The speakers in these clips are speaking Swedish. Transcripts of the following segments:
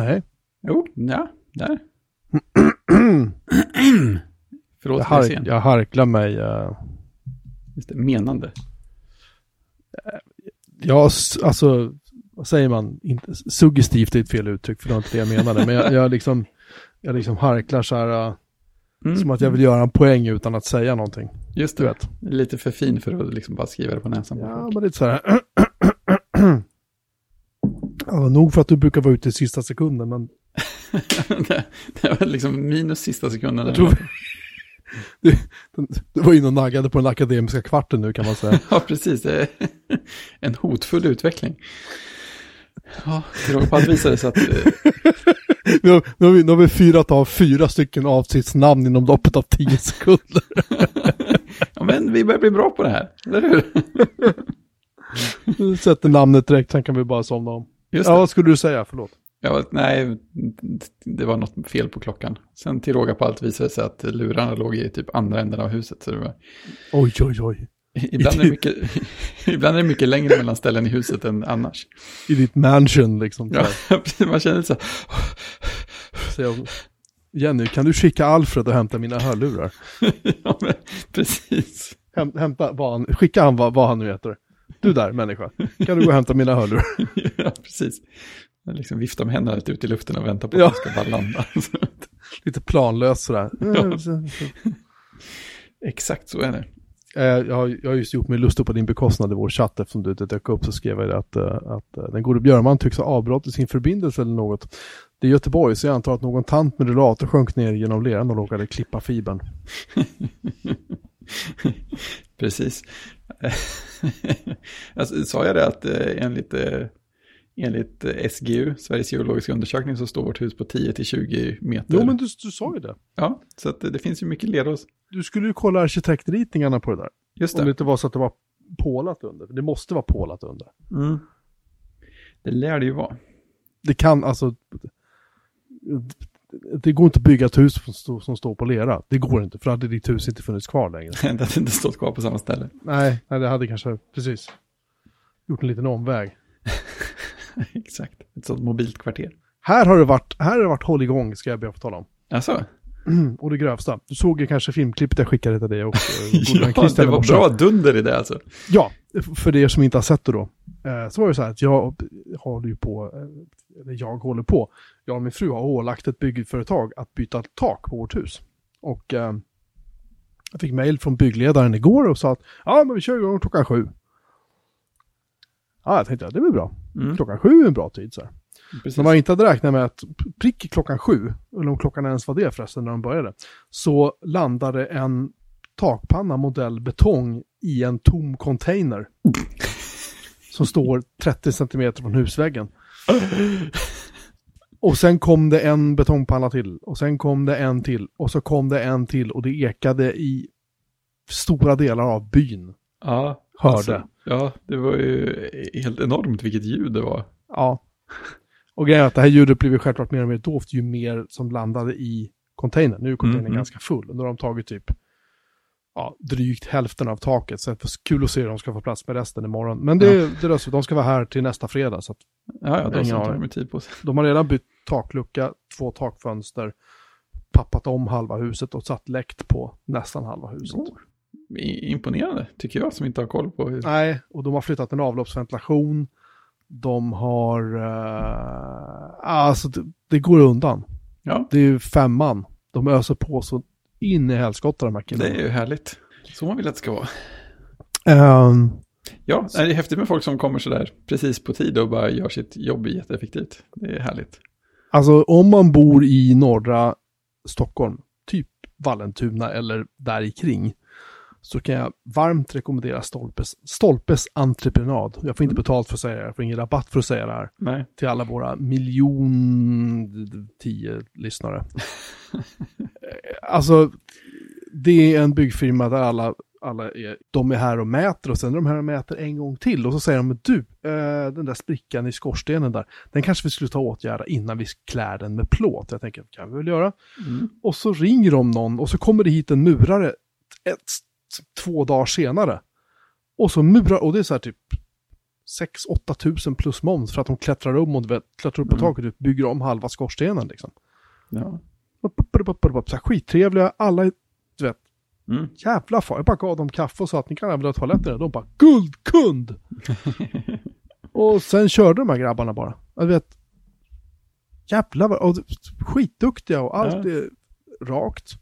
Nej. Jo, ja, där. Förlåt Jag, för jag harklar mig. Uh, Just det, menande. jag, s- alltså, vad säger man? Inte, suggestivt är ett fel uttryck, för det var inte det jag menade. Men jag, jag liksom, jag liksom harklar så här, uh, Mm. som att jag vill göra en poäng utan att säga någonting. Just Du det, vet. lite för fin för att liksom bara skriva det på näsan. på Ja, folk. men lite så här. ja, nog för att du brukar vara ute i sista sekunden, men det, det var liksom minus sista sekunden. Jag tror- du, du var inne och naggade på den akademiska kvarten nu kan man säga. Ja, precis. Det är en hotfull utveckling. Ja, allt visade sig att... eh, Nu har, nu, har vi, nu har vi fyrat av fyra stycken avsnittsnamn inom loppet av tio sekunder. Ja, men vi börjar bli bra på det här, eller hur? Sätter namnet direkt, sen kan vi bara somna om. Just Ja, det. vad skulle du säga? Förlåt. Ja, nej, det var något fel på klockan. Sen till råga på allt visade det sig att lurarna låg i typ andra änden av huset. Så det var, Oj, oj, oj. ibland, är mycket, ibland är det mycket längre mellan ställen i huset än annars. I ditt mansion liksom. Ja, man känner så här, Jenny, kan du skicka Alfred och hämta mina hörlurar? ja, men, precis. Häm, hämta vad han, skicka han vad, vad han nu heter. Du där människa, kan du gå och hämta mina hörlurar? Ja, precis. Jag liksom viftar med händerna lite ut i luften och väntar på Ja. att de ska bara landa. Lite planlöst sådär. Ja. Exakt så är det. Eh, jag, har, jag har just gjort mig lustig på din bekostnad i vår chatt eftersom du inte dök upp så skrev jag det att, eh, att eh, den gode Björman tycks ha avbruttit sin förbindelse eller något. Det är Göteborg så jag antar att någon tant med rullator sjönk ner genom leran och råkade klippa fibern. Precis. alltså, sa jag det att eh, enligt, eh, enligt eh, SGU, Sveriges geologiska undersökning, så står vårt hus på 10-20 meter. Jo men du, du sa ju det. Ja, så att, det finns ju mycket lera hos. Du skulle ju kolla arkitektritningarna på det där. Just Om det det. inte var så att det var pålat under. Det måste vara pålat under. Mm. Det lär det ju vara. Det kan alltså... Det går inte att bygga ett hus som står, på lera. Det går inte, för hade ditt hus inte funnits kvar längre. Det hade inte stått kvar på samma ställe. Nej, nej det hade kanske, precis. Gjort en liten omväg. Exakt. Ett sånt mobilt kvarter. Här har det varit, här har det varit hålligång, ska jag be att få tala om. Alltså, Och det grövsta. Du såg ju kanske filmklippet jag skickade till dig gode vän ja, Christian det var bra dunder i det alltså. Ja, för er som inte har sett det då. Eh, så var det så här att jag håller ju på, eh, eller jag håller på, jag och min fru har ålagt ett byggföretag att byta tak på vårt hus. Och eh, jag fick mejl från byggledaren igår och sa att ja, men vi kör igång klockan sju. Ja, jag tänkte att det väl bra. Mm, Klockan sju är en bra tid så här. precis. När man inte hade räknat med att prick klockan sju, eller om klockan ens var det förresten när de började, så landade en takpanna modell betong i en tom container. som står 30 centimeter från husväggen. Och sen kom det en betongpanna till, och sen kom det en till, och så kom det en till, och det ekade i stora delar av byn. Ja, Hörde. alltså, ja, det var ju helt enormt vilket ljud det var. Ja. Och grejen är att det här ljudet blir ju självklart mer och mer dovt ju mer som landade i containern. Nu är containern Mm, mm. ganska full. Nu har de tagit typ ja, drygt hälften av taket. Så det är kul att se hur de ska få plats med resten imorgon. Men det, det är de ska vara här till nästa fredag. Så att Ja, ja, tar aning. de tid på sig. de har redan bytt taklucka, två takfönster, pappat om halva huset och satt läkt på nästan halva huset. Oh, imponerande, tycker jag, som inte har koll på hur... Nej, och de har flyttat en avloppsventilation. De har... Uh, alltså, det, det går undan. Ja, Det är ju femman. De öser på så in i helskotta de här det killarna. är ju härligt. Så man vill att det ska vara. Ehm, Ja, det är häftigt med folk som kommer sådär precis på tid och bara gör sitt jobb jätteeffektivt. Det är härligt. alltså om man bor i norra Stockholm, typ Vallentuna eller där i kring, så kan jag varmt rekommendera Stolpes, Stolpes entreprenad. Jag får inte betalt för att säga det, jag får ingen rabatt för att säga det här. Nej, Till alla våra miljon tio lyssnare. alltså, det är en byggfirma där alla, alla är, de är här och mäter och sen är de här och mäter en gång till och så säger de, du, eh, den där sprickan i skorstenen där, den kanske vi skulle ta åtgärda innan vi klär den med plåt. Jag tänker, kan vi väl göra. mm. Och så ringer de någon och så kommer det hit en murare ett, två dagar senare. Och så murar, och det är så här typ 6-8 tusen plus moms för att de klättrar om och klättrar upp på Mm. taket och bygger om halva skorstenen liksom. Ja. Så skittrevliga, alla, du vet, Mm. jävla far. Jag bara gav dem kaffe och sa att ni kan använda toaletterna. De bara, guldkund! och sen körde de här grabbarna bara. Jag vet, jävlar vad, och skitduktiga och allt Ja. är rakt.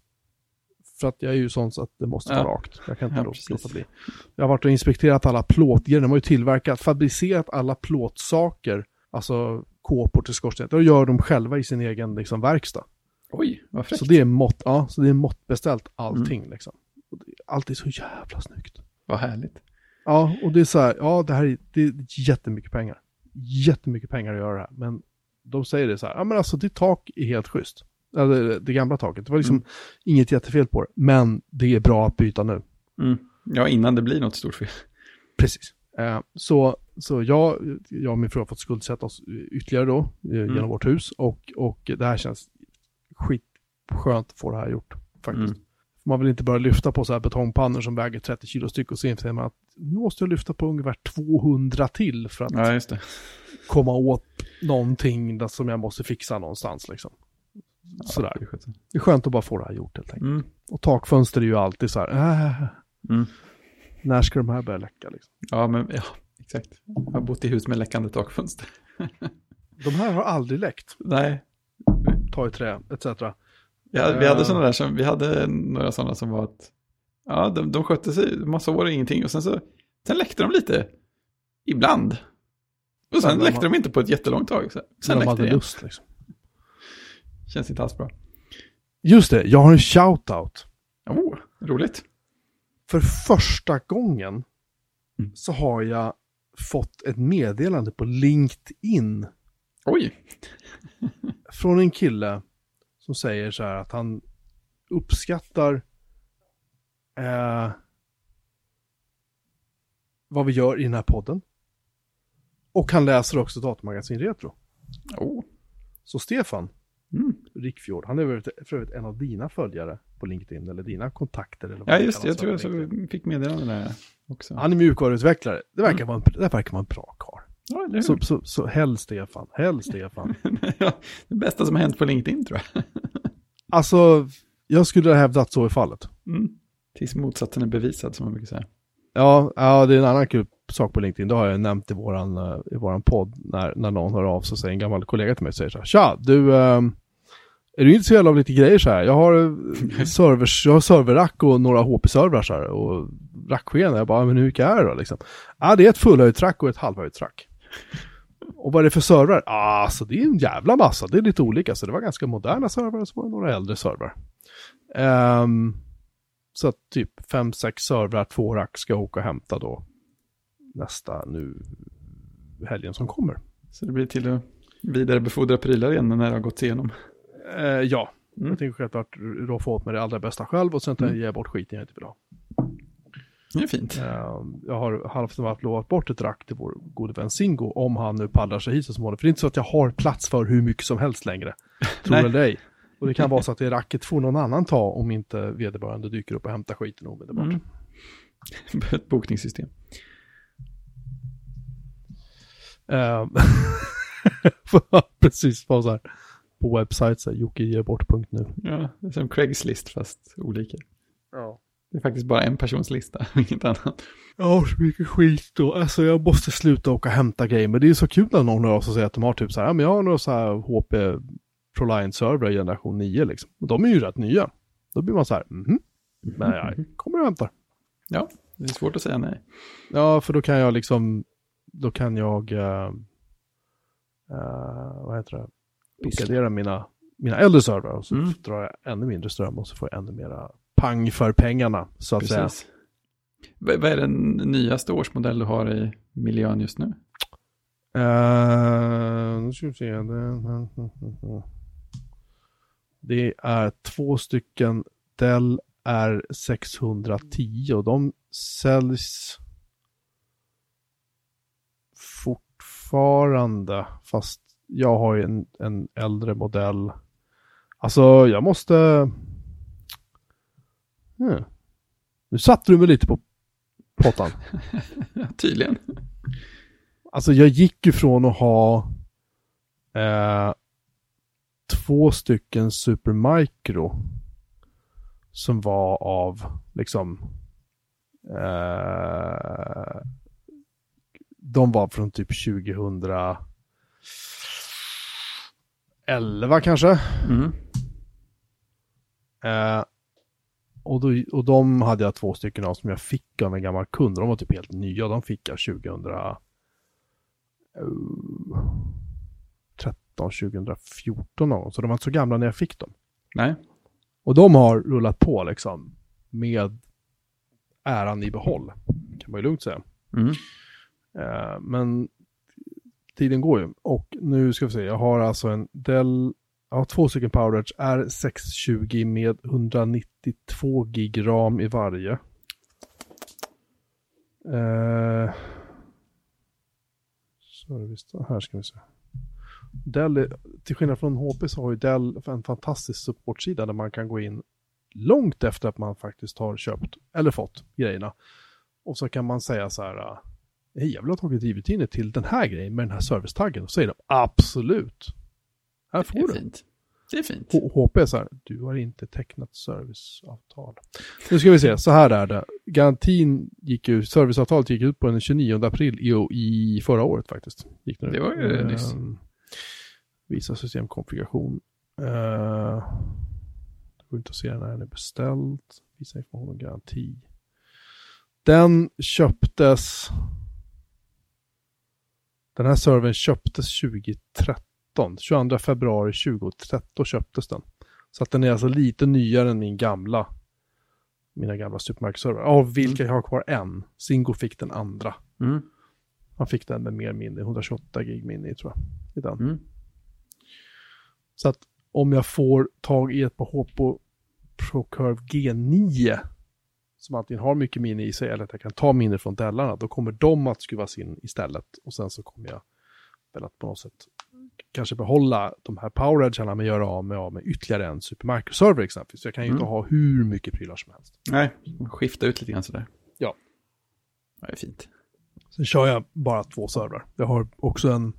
För att jag är ju sån så att det måste Ja. vara rakt. Jag kan inte Ja, låta bli. Jag har varit och inspekterat alla plåtgrejer. De har ju tillverkat, fabricerat alla plåtsaker. Alltså kåpor till skorsten. Det gör de själva i sin egen liksom, verkstad. Oj, vad fräckt. Så det är mått, ja, så det är måttbeställt allting Mm. liksom. Och det- Allt är så jävla snyggt. Vad härligt. Ja, och det är så här, ja det här är, det är jättemycket pengar. Jättemycket pengar att göra det här. Men de säger det så här, ja men alltså ditt tak är helt schysst. Eller det gamla taket, det var liksom Mm. inget jättefel på det. Men det är bra att byta nu. Mm. Ja, innan det blir något stort fel. Precis. Eh, så så jag, jag och min fru har fått skuldsätta oss ytterligare då eh, Mm. genom vårt hus. Och, och det här känns skitskönt att få det här gjort faktiskt. Mm. Man vill inte börja lyfta på så här betongpannor som väger 30 kilo styck och så inser man att nu måste jag lyfta på ungefär 200 till för att Ja, komma åt någonting som jag måste fixa någonstans liksom. Sådär. Ja, det är Det är skönt att bara få det här gjort helt enkelt. Mm. Och takfönster är ju alltid så här, äh, Mm. när ska de här börja läcka liksom? Ja, men ja, exakt. Jag har bott i hus med läckande takfönster. De här har aldrig läckt, Nej, ta i trä, etc. ja, vi hade Eh. sådana där som, vi hade några sådana som var att, ja, de, de skötte sig massa år och ingenting och sen så, sen läckte de lite, ibland. Och sen de läckte har- de inte på ett jättelångt tag. Sen Sen de läckte det hade igen. lust liksom. Känns inte alls bra. Just det, jag har en shout-out. Oh, roligt. För första gången Mm. så har jag fått ett meddelande på LinkedIn Oj, från en kille som säger så här att han uppskattar eh, vad vi gör i den här podden. Och han läser också Datamagasin Retro. oh. Så Stefan Mm. Rickfjord, han är väl för övrigt en av dina följare på LinkedIn, eller dina kontakter. Eller Ja, just det, jag tror jag så fick meddelande där också. Han är mjukvaruutvecklare. Det verkar, Mm. vara, en, det verkar vara en bra karl. Ja? Så, så, så häll Stefan, häll Stefan. det bästa som har hänt på LinkedIn tror jag. Alltså, jag skulle hävda att så är fallet. Mm. Tills motsatsen är bevisad som man brukar säga. Ja, ja, det är en annan kul sak på LinkedIn. Det har jag nämnt i våran, eh, i våran podd. När, när någon hör av sig, säger en gammal kollega till mig, säger så här. Tja, du, ehm, är du intresserad av lite grejer så här? Jag har, eh, servers, jag har serverrack och några HP-servrar så här. Och racksken. Jag bara, men hur mycket är det då liksom? Ja, det är ett fullhöjdsrack och ett halvhöjdsrack. Och vad är det för servrar? Ah, så det är en jävla massa. Det är lite olika. Så det var ganska moderna servrar och så var det några äldre servrar. Ehm, så att typ fem sex servrar, två rack ska jag åka och hämta då nästa nu helgen som kommer. Så det blir till att vidarebefordra prylar igen när det har gått igenom. Eh, ja, Mm. jag tänker självklart då få åt mig det allra bästa själv och sen jag Mm. ge bort skiten jag inte vill ha. Det är fint. Eh, jag har halvt av allt lovat bort ett rack till vår gode vän Singo om han nu paddlar sig hit så småningom. För det är inte så att jag har plats för hur mycket som helst längre. Tror eller ej. Och det kan vara så att det racket får någon annan ta om inte vederbörande dyker upp och hämtar skiten omedelbart. Mm. Ett bokningssystem. Eh, Precis, bara så här. På webbsite, så här, jockegebort.nu. Ja, det är som Craigslist fast olika. Ja. Det är faktiskt bara en persons lista, inget annat. Jag har så mycket skit då. Alltså jag måste sluta åka och hämta grejer. Men det är så kul när någon av och säger att de har typ så här, ja men jag har några så här HP ProLine-servrar i generation 9 liksom. Och de är ju rätt nya. Då blir man så här, mhm. Men jag kommer och hämtar. Ja, det är svårt att säga nej. Ja, för då kan jag liksom, då kan jag, eh, eh, vad heter det, uppgradera mina, mina äldre servrar och så Mm. drar jag ännu mindre ström och så får jag ännu mera pang för pengarna, så att säga. Precis. V- vad är den nyaste årsmodell du har i miljön just nu? Uh, nu ska vi se. Det, det är två stycken Dell R610 och de säljs fortfarande. Fast jag har ju en, en äldre modell. Alltså jag måste... Hmm. Nu satte du mig lite på pottan. Tydligen. Alltså jag gick ju från att ha eh, två stycken Supermicro som var av liksom eh, de var från typ 2011 kanske. Mm. Eh, och, då, och de hade jag två stycken av som jag fick av en gammal kund. De var typ helt nya. De fick jag 2013, 2014 någon gång. Så de var inte så gamla när jag fick dem. Nej. Och de har rullat på liksom med äran i behåll. Kan man ju lugnt säga. Mm. Eh, men tiden går ju. Och nu ska vi se, jag har alltså en Dell, jag har två stycken PowerEdge R620 med 192 gig ram i varje. Eh, service, här ska vi se. Dell, är- till skillnad från HP så har ju Dell en fantastisk supportsida där man kan gå in långt efter att man faktiskt har köpt eller fått grejerna. Och så kan man säga så här, hej jag vill ha tagit drivrutiner till den här grejen med den här servicetaggen. Och säger de absolut. Här får du. fint. Det är fint. HP är så här, du har inte tecknat serviceavtal. Nu ska vi se, så här är det. Garantin gick ju, serviceavtalet gick ut på den 29 april i, i förra året faktiskt. Gick det, Det var ju nyss. Visa systemkonfiguration. Uh, det går inte att se när den är beställd. Visa information om garanti. Den köptes. Den här servern köptes 2013. 22 februari 2013 köptes den. Så att den är alltså lite nyare än min gamla. Mina gamla Supermarket-servrar. Av vilka jag har kvar en. Singo fick den andra. Mm. Han fick den med mer minne, 128 gig minne tror jag. I den. Mm. Så att om jag får tag i ett par HP ProCurve G9 som antingen har mycket minne i sig eller att jag kan ta minne från Dellarna, då kommer de att skruvas in istället. Och sen så kommer jag väl att på något sätt kanske behålla de här PowerEdgarna men göra av med, av med ytterligare en Supermicro-server exempelvis. Så jag kan ju inte Mm. ha hur mycket prylar som helst. Nej, skifta ut lite grann sådär. Ja. Det är fint. Sen kör jag bara två servrar. Jag har också en,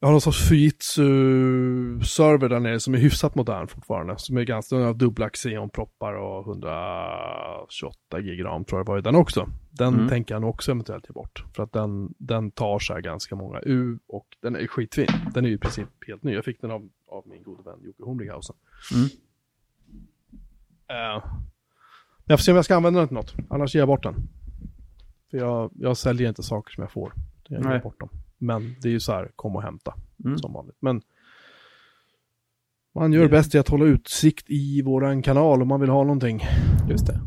jag har någon sorts Fujitsu-server där nere som är hyfsat modern fortfarande. Som är ganska, den har dubbla Xeon-proppar och 128 gig ram tror jag var i den också. Den Mm. tänker jag nog också eventuellt ge bort. För att den, den tar så här ganska många U och den är skitfin. Den är ju i princip helt ny. Jag fick den av, av min gode vän Jocke Humlinghausen. Mm. Men jag får se om jag ska använda den till något. Annars ger jag bort den. För jag, jag säljer inte saker som jag får. Jag ger Nej. bort dem. Men det är ju så här, kom och hämta Mm. som vanligt. Men man gör det bäst i att hålla utsikt i våran kanal om man vill ha någonting. Just det.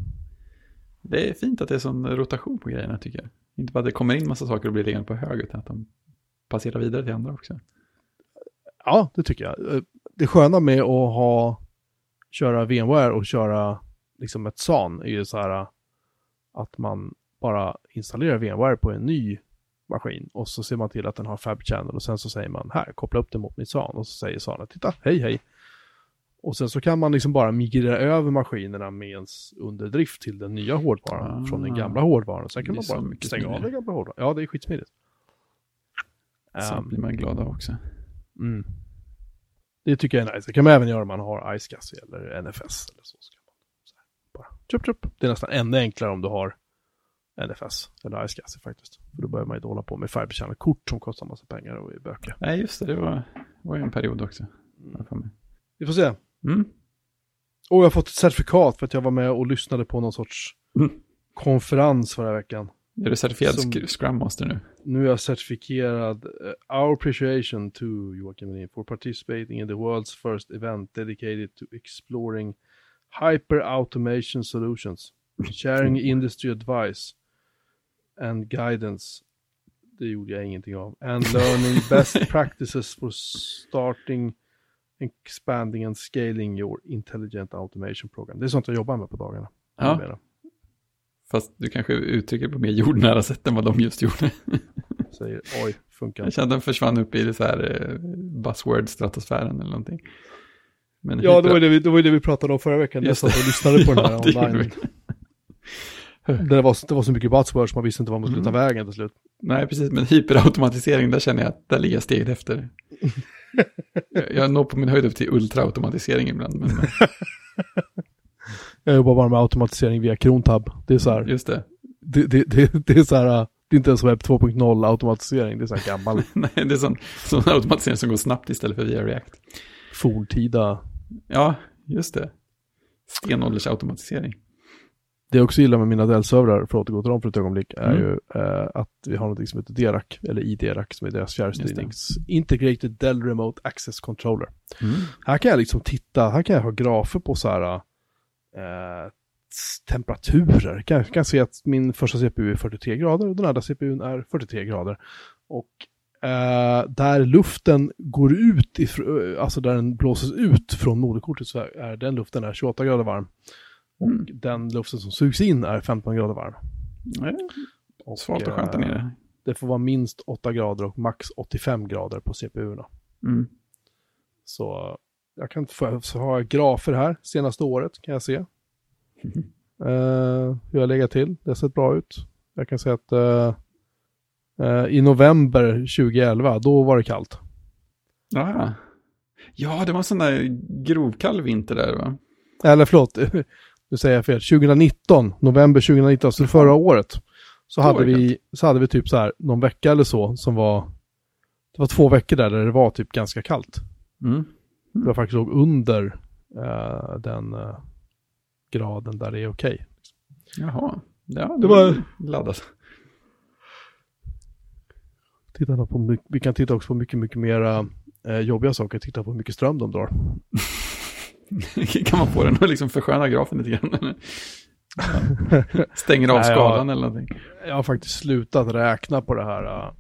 Det är fint att det är sån rotation på grejerna tycker jag. Inte bara att det kommer in massa saker och blir liggande på hög, utan att de passerar vidare till andra också. Ja, det tycker jag. Eh, Det sköna med att ha, köra VMware och köra liksom ett SAN är ju så här att man bara installerar VMware på en ny maskin och så ser man till att den har Fab Channel och sen så säger man här, koppla upp den mot mitt SAN och så säger SANet, titta, hej hej. Och sen så kan man liksom bara migrera över maskinerna med ens underdrift till den nya hårdvaran Ah. från den gamla hårdvaran. Sen kan man bara stänga av den gamla hårdvaran. Ja, det är skitsmidigt. Så Ehm, blir man glad av också. Mm. Det tycker jag är nice. Det kan man även göra om man har iSCSI eller NFS. Eller så. Ska man så här, bara tjup, tjup. Det är nästan ännu enklare om du har NFS eller iSCSI faktiskt. För då börjar man ju hålla på med fiber kort som kostar massa pengar och är bökiga. Nej, just det. Det var, var ju en period också. mig. Vi får se. Mm. Och jag har fått ett certifikat för att jag var med och lyssnade på någon sorts Mm. konferens förra veckan. Är du certifierad Som- Scrum Master nu? Nu är jag certifierad eh, Our appreciation to Joakim Melin for participating in the world's first event dedicated to exploring hyper automation solutions, sharing industry advice and guidance. Det gjorde jag ingenting av. And learning best practices for starting, expanding and scaling your intelligent automation program. Det är sånt jag jobbar med på dagarna. Ja. numera. Fast du kanske uttrycker på mer jordnära sätt än vad de just gjorde. Säger oj, funkar Jag kände att den försvann upp i det så här eh, buzzword-stratosfären eller någonting. Men Ja, det var det, vi, det var det vi pratade om förra veckan. Jag Just satt det. och lyssnade på den här online. Det var, det var så mycket buzzwords man visste inte vad man skulle ta Mm. vägen till slut. Nej, precis, men hyperautomatisering, där känner jag att där ligger jag steget efter. jag jag når på min höjd upp till ultraautomatisering ibland, men Jag jobbar bara med automatisering via Krontab. Det är så här, just det. det, det, det, det är så här, det är inte ens webb 2.0 automatisering, det är så här gammal Nej, det är sån, sån automatisering som går snabbt istället för via React. forntida. Ja, just det. Stenåldersautomatisering. Det jag också gillar med mina Dell-servrar, för att återgå till dem för ett ögonblick, är Mm. ju eh, att vi har något som heter DRAC, eller IDRAC, som är deras fjärrstyrnings Integrated Dell Remote Access Controller. Mm. Här kan jag liksom titta, här kan jag ha grafer på så här eh, temperaturer. Kan, kan se att min första CPU är 43 grader och den andra CPUn är 43 grader. Och eh, där luften går ut, ifr- eh, alltså där den blåses ut från moderkortet så är den luften är 28 grader varm. Och Mm. den luften som sugs in är 15 grader varm. Nej, Och, Svalt och skönt där eh, nere. Det får vara minst 8 grader och max 85 grader på CPUerna. Mm. Så jag kan få, så har jag grafer här senaste året kan jag se. Eh, hur jag lägger till. Det har sett bra ut. Jag kan säga att eh, eh, i november 2011, då var det kallt. Ja. ja, det var en sån där grovkall vinter där va? Eller förlåt, nu säger jag fel. 2019, november 2019, så förra året. Så hade, vi, så hade vi typ så här någon vecka eller så som var, det var två veckor där, där det var typ ganska kallt. Mm. Det var faktiskt låg under eh, den eh, graden där det är okej. Jaha, ja, det, var laddat. Titta på, vi kan titta också på mycket, mycket mera eh, jobbiga saker. Titta på hur mycket ström de drar. kan man få den att liksom försköna grafen lite grann? Stänger av Nej, ja. skalan eller någonting. Jag har faktiskt slutat räkna på det här. eh,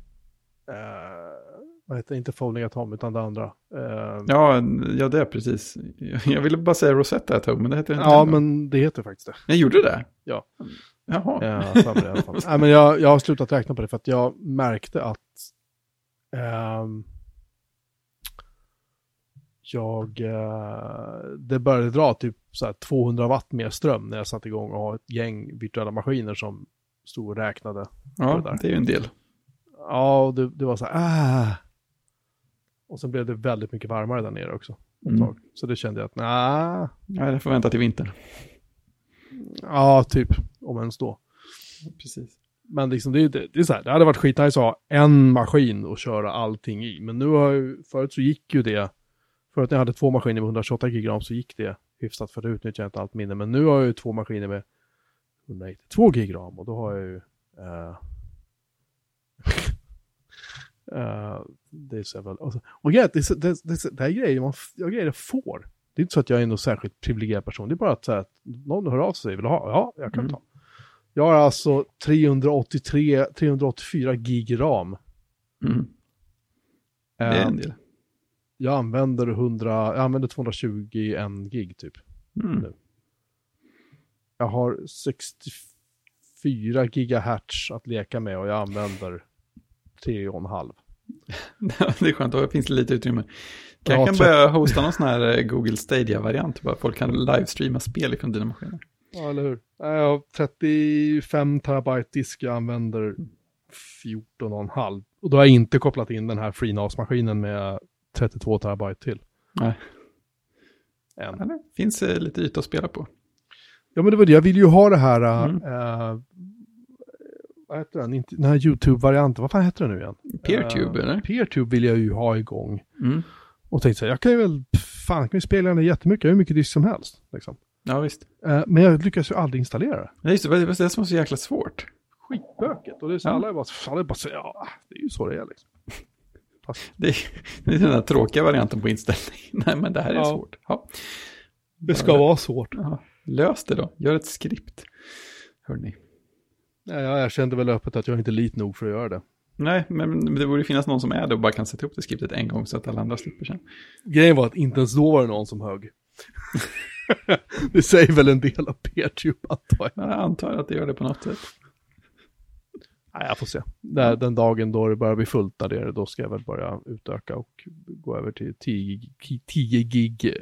vad heter det? Inte folding atom utan det andra. Eh, Ja, ja, det är precis. Jag ville bara säga Rosetta ett tag, men det heter inte ja, ändå. men det heter faktiskt det. Jag gjorde det? Ja. Jaha. Ja, mig i alla fall. Nej, men jag, jag har slutat räkna på det för att jag märkte att ehm, jag, eh, det började dra typ så här 200 watt mer ström när jag satte igång och har ett gäng virtuella maskiner som stod och räknade. Ja, det där. det är ju en del. Ja, och det, det var så här, ah. Och sen blev det väldigt mycket varmare där nere också. Mm. Så det kände jag att, nej, Ja, jag får vänta till vintern. ja, typ, om ens då. Precis. Men liksom det, det, det är så här, det hade varit skitnice att ha en maskin och köra allting i. Men nu har ju, förut så gick ju det, förut när jag hade två maskiner med 128 gigram så gick det hyfsat för det utnyttjar jag inte allt minne. Men nu har jag ju två maskiner med 192 gigram och då har jag ju eh, eh, det är så väl, och, så- och är att det, det, det, det här är grejer man f- ja, grejer jag får. Det är inte så att jag är någon särskilt privilegierad person. Det är bara att, så här, att någon hör av sig och vill ha. Ja, jag kan Mm. ta. Jag har alltså 383, 384 gig ram. Mm. Det är en del. Jag använder 100, jag använder 221 gig typ. Mm. Jag har 64 gigahertz att leka med och jag använder 3,5. det är skönt, då finns det lite utrymme. Ja, jag kan tre- börja hosta någon sån här eh, Google Stadia-variant, bara folk kan livestreama spel ifrån dina maskiner. Ja, eller hur? Jag har 35 terabyte disk, jag använder 14,5. Och då har jag inte kopplat in den här FreeNAS-maskinen med 32 terabyte till. Nej. Än. Ja, det finns eh, lite yta att spela på. Ja, men det var det. Jag vill ju ha det här... äh, Mm. äh, vad heter den? Inte, den här YouTube-varianten. Vad fan heter den nu igen? Peertube, Äh, eller? Peertube vill jag ju ha igång. Mm. Och tänkte så här, jag kan ju väl... Fan, jag kan ju spela den jättemycket. Jag har hur mycket disk som helst. Liksom. Ja, visst. Äh, men jag lyckas ju aldrig installera det. Nej, just det, det var det som var så jäkla svårt. Skitbökigt. Och det är så Ja. alla är bara, alla är bara så, ja, det är ju så det är liksom. Det är, det är den där tråkiga varianten på inställning. Nej, men det här är Ja. svårt. Ja. det ska vara svårt. Ja. Lös det då. Gör ett skript. Hörni. Ja, jag erkände väl öppet att jag inte är lit nog för att göra det. Nej, men det borde finnas någon som är det och bara kan sätta ihop det skriptet en gång så att alla andra slipper sen. Grejen var att inte ens då var det någon som högg. det säger väl en del av Peertube antar jag. Jag antar att det gör det på något sätt. Nej, jag får se. Den dagen då det börjar bli fullt där nere, då ska jag väl börja utöka och gå över till 10 gig, 10 gig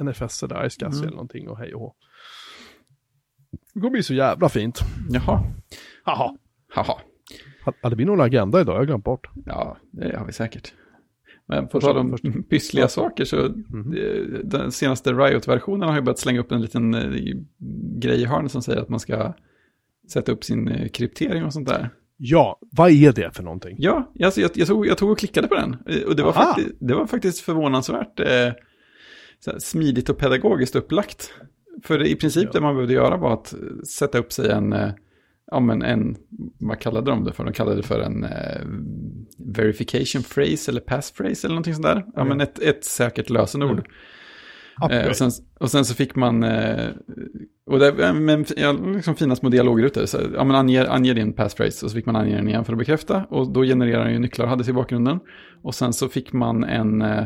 NFS där i SCSI Mm. eller någonting och hej och hå. Det kommer bli så jävla fint. Jaha. Haha. Haha. Hade vi någon agenda idag? Jag har glömt bort. Ja, det har vi säkert. Men på tal om pyssliga saker så eh, den senaste Riot-versionen har ju börjat slänga upp en liten eh, grej i hörnet som säger att man ska sätta upp sin eh, kryptering och sånt där. Ja, vad är det för någonting? Ja, alltså jag, jag, tog, jag tog och klickade på den. Eh, Och det var, faktiskt, det var faktiskt förvånansvärt eh, smidigt och pedagogiskt upplagt. För i princip Ja. det man behövde göra var att eh, sätta upp sig en, eh, ja men en, vad kallade de det för? De kallade det för en eh, verification phrase eller passphrase eller någonting sånt där. Ja Mm. men ett, ett säkert lösenord. Mm. Eh, och, sen, och sen så fick man, eh, och det, men, ja, liksom fina små dialogrutor. Så, ja, men ange, ange din passphrase och så fick man ange den igen för att bekräfta. Och då genererar den ju nycklar hade i bakgrunden. Och sen så fick man en eh,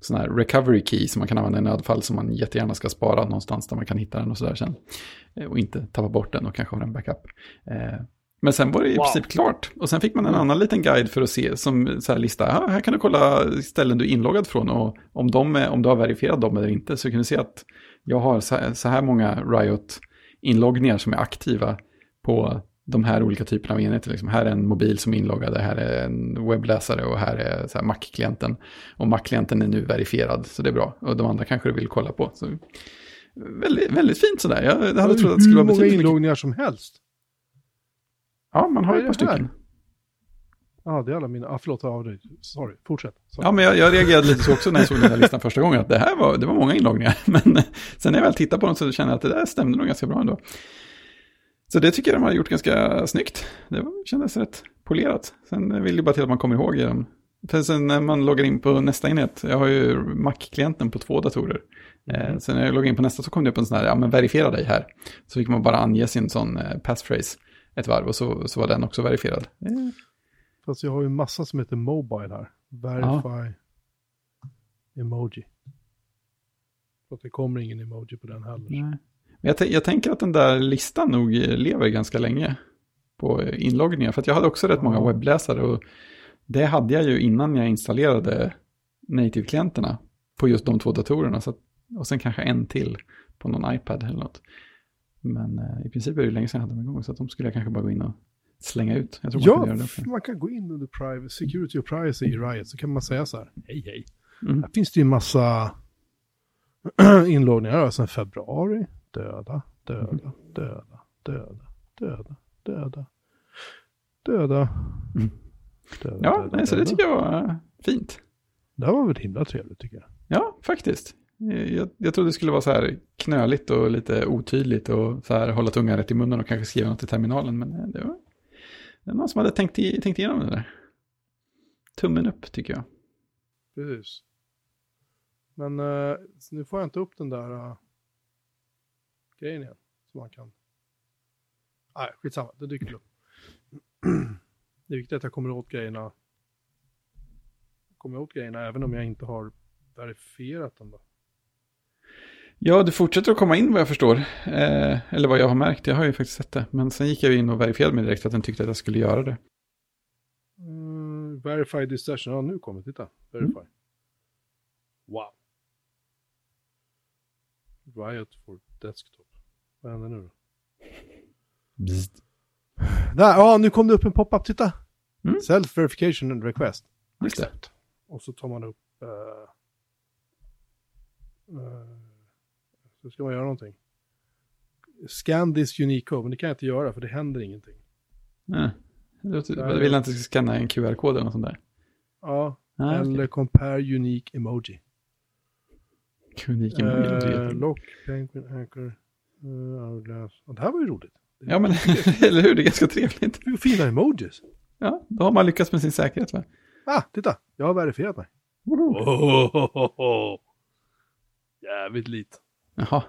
sån här recovery key som man kan använda i nödfall som man jättegärna ska spara någonstans där man kan hitta den och sådär sen. Eh, och inte tappa bort den och kanske ha den backup. Men sen var det i Wow. princip klart. Och sen fick man en annan liten guide för att se som så här lista. Ja, här kan du kolla ställen du är inloggad från och om, de är, om du har verifierat dem eller inte. Så kan du se att jag har så här, så här många Riot-inloggningar som är aktiva på de här olika typerna av enheter. Liksom. Här är en mobil som är inloggad, här är en webbläsare och här är så här Mac-klienten. Och Mac-klienten är nu verifierad, så det är bra. Och de andra kanske du vill kolla på. Så, väldigt, väldigt fint sådär. Jag hade trott att det skulle Hur vara många betydligt mycket. inloggningar som helst. Ja, man har Vad ett par stycken. Ja, det är alla mina. Ah, förlåt, avbryter. Sorry, fortsätt. Sorry. Ja, men jag, jag reagerade lite så också när jag såg den här listan första gången. Att det här var, det var många inloggningar. Men eh, sen när jag väl tittade på dem så kände jag att det där stämde nog ganska bra ändå. Så det tycker jag de har gjort ganska snyggt. Det kändes rätt polerat. Sen vill det bara till att man kommer ihåg dem. För sen när man loggar in på nästa enhet, jag har ju Mac-klienten på två datorer. Eh, sen när jag loggade in på nästa så kom det upp en sån här, ja men verifiera dig här. Så fick man bara ange sin sån eh, passphrase ett varv och så, så var den också verifierad. Eh, Fast jag har ju en massa som heter Mobile här. Verify emoji. Så att det kommer ingen emoji på den heller. Nej. Men jag, jag tänker att den där listan nog lever ganska länge på inloggningar. För att jag hade också rätt många Ja. webbläsare och det hade jag ju innan jag installerade native-klienterna på just de två datorerna. Så att, och sen kanske en till på någon iPad eller något. Men eh, i princip är det länge sedan jag hade dem igång så de skulle jag kanske bara gå in och slänga ut. Jag tror man Ja, också. man kan gå in under privacy, security och privacy i Riot så kan man säga så här. Hej hej. Mm. Här finns det ju en massa inloggningar. Sen februari. Döda, döda, döda, döda, döda, döda, döda. Mm. döda Ja, döda, nej, så det tycker jag var fint. Det var väl himla trevligt tycker jag. Ja, faktiskt. Jag, jag trodde det skulle vara så här knöligt och lite otydligt och så här hålla tungan rätt i munnen och kanske skriva något i terminalen. Men eh, det var, det var någon som hade tänkt, i, tänkt igenom det där. Tummen upp tycker jag. Precis. Men eh, nu får jag inte upp den där uh, grejen igen. Så man kan... Nej, skitsamma. Det dyker upp. det är viktigt att jag kommer åt grejerna. Kommer åt grejerna även om jag inte har verifierat dem då. Ja, det fortsätter att komma in vad jag förstår. Eh, eller vad jag har märkt, jag har ju faktiskt sett det. Men sen gick jag in och verifierade mig direkt att den tyckte att jag skulle göra det. Mm, verify this session. Ja, nu kommer. Titta. Verify. Wow. Riot for desktop. Vad händer nu då? Där, ja, nu kom det upp en pop-up, titta. Mm. Self-verification and request. Just det. Och så tar man upp... Uh, uh, så ska man göra någonting. Scan this unique code, men det kan jag inte göra för det händer ingenting. Nej. Jag vill inte att jag ska scanna en QR-kod eller något sånt där. Ja, Ah, eller okay. compare unique emoji. Unik emoji, jättebra. lock, penguin, anchor, uh, hourglass. Ja, det här var ju roligt. Ja, men eller hur? Det är ganska trevligt. Fina emojis. Ja, då har man lyckats med sin säkerhet va? Ah, titta. Jag har verifierat mig. Woho! Oh, Jävligt lite. Jaha.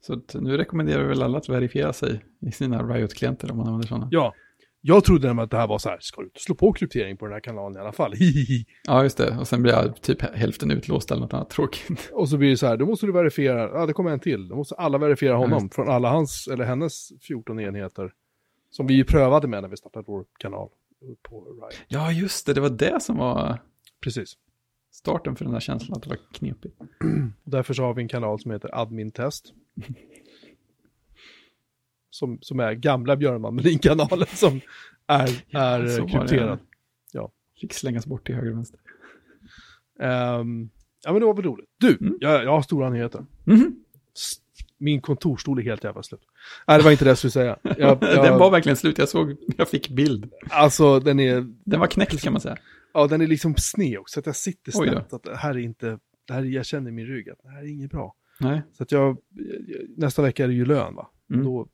Så nu rekommenderar vi väl alla att verifiera sig i sina Riot-klienter om man använder sådana. Ja, jag trodde nämligen att det här var så här, ska du inte slå på kryptering på den här kanalen i alla fall? Hihihi. Ja, just det. Och sen blir jag typ hälften utlåst eller något annat tråkigt. Och så blir det så här, då måste du verifiera, ja det kommer en till, då måste alla verifiera honom just från alla hans, eller hennes 14 enheter. Som vi ju prövade med när vi startade vår kanal på Riot. Ja, just det. Det var det som var Precis. Starten för den där känslan att det var knepigt. Därför så har vi en kanal som heter Admin Test. som, som är gamla Björnman Melin-kanalen som är, är ja, krypterad. Ja. Fick slängas bort till höger och vänster. Um, ja men det var väl roligt. Du, Mm. jag, jag har stora nyheter. S- Min kontorstol är helt jävla slut. Nej, det var inte det jag skulle säga. Jag, jag, Den var verkligen slut, jag såg, jag fick bild. Alltså den är, Den var knäckt kan man säga. Ja den är liksom sned också, så att jag sitter snett. Att det här är inte, det här, är- jag känner i min rygg att det här är inget bra. Nej. Så att jag, nästa vecka är det ju lön va? Mm. Då,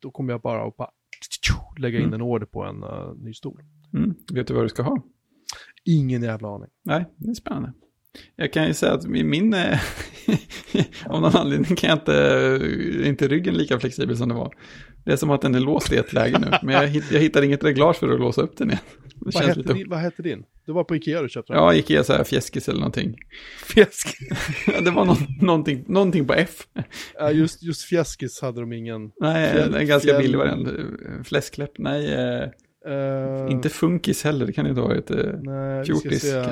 då kommer jag bara att bara lägga in Mm. en order på en uh, ny stol. Mm. Vet du vad du ska ha? Ingen jävla aning. Nej, det är spännande. Jag kan ju säga att min, eh, av någon anledning kan jag inte, inte ryggen lika flexibel som det var. Det är som att den är låst i ett läge nu, men jag, hitt, jag hittar inget reglage för att låsa upp den igen. Det Vad hette, din, vad hette din? Det var på Ikea du köpte den? Ja, Ikea så här fjäskis eller någonting. Fjäsk. Ja, det var nå någonting, någonting på F. Ja, just, just fjäskis hade de ingen. Nej, Fjäll- en ganska billig variant. Fläskläpp, nej, eh, eh, inte funkis heller, det kan inte eh, Nej, vi ska fjortis, se. eh,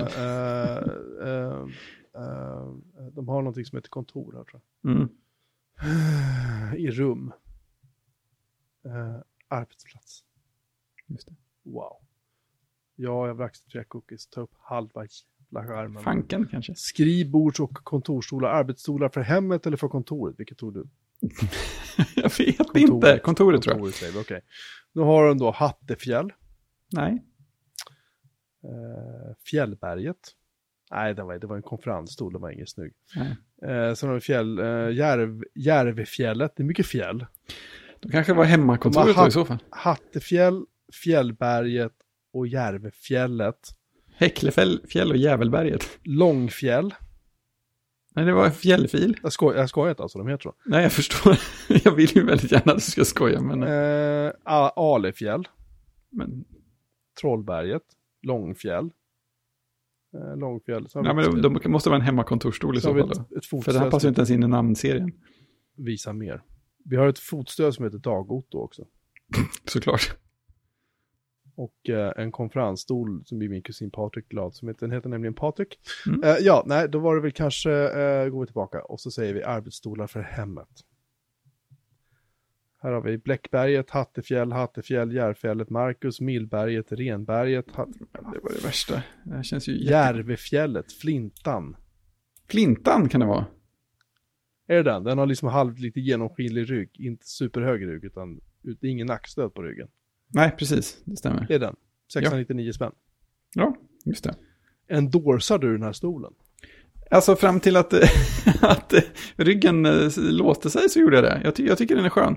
eh, eh, de har någonting som heter kontor här tror mm. jag. I rum. Eh, arbetsplats. Just det. Wow. Ja, jag vill acceptera cookies. Ta upp halva jävla skärmen. Fanken kanske. Skrivbords och kontorsstolar. Arbetsstolar för hemmet eller för kontoret? Vilket tog du? Jag vet inte, kontoret tror jag. Kontoret okej. Nu har de då Hattefjäll. Nej, Eh, Fjällberget. Nej, det var, det var en konferensstol, det var ingen snygg. Eh, sen har vi fjäll, eh, Järv, Järvfjället, det är mycket fjäll. Då kanske var hemmakontoret De i så fall. Hattefjäll, Fjällberget och Järvfjället. Häcklefjäll fjäll och Djävulberget. Långfjäll. Nej, det var fjällfil. Jag, skoj, jag skojar inte alltså, de heter så. Nej, jag förstår. Jag vill ju väldigt gärna att du ska skoja, men... Eh, Alefjäll, men Trollberget, Långfjäll. Eh, Långfjäll. Nej, men de, de måste vara en hemmakontorsstol i så så fall. Ett, ett För det här passar ju inte ens in i namnserien. visar mer. Vi har ett fotstöd som heter Dagotto också. Såklart. Och eh, en konferensstol som blir min kusin Patrik glad som heter, den heter nämligen Patrik. Mm. Eh, ja, nej, då var det väl kanske, eh, går vi tillbaka och så säger vi arbetsstolar för hemmet. Här har vi Bläckberget, Hattefjäll, Hattefjäll, Järfjället, Marcus, Millberget, Renberget, Hatt... Det var det värsta. Det känns ju jätte... Järvefjället, Flintan. Flintan kan det vara. Är det den? Den har liksom halvt lite genomskinlig rygg, inte superhög rygg utan ut, ingen nackstöd på ryggen. Nej, precis. Det stämmer. Det är den. 699 spänn. Ja, just det. Endorsar du den här stolen? Alltså fram till att, att ryggen eh, låste sig så gjorde jag det. Jag, ty jag tycker den är skön.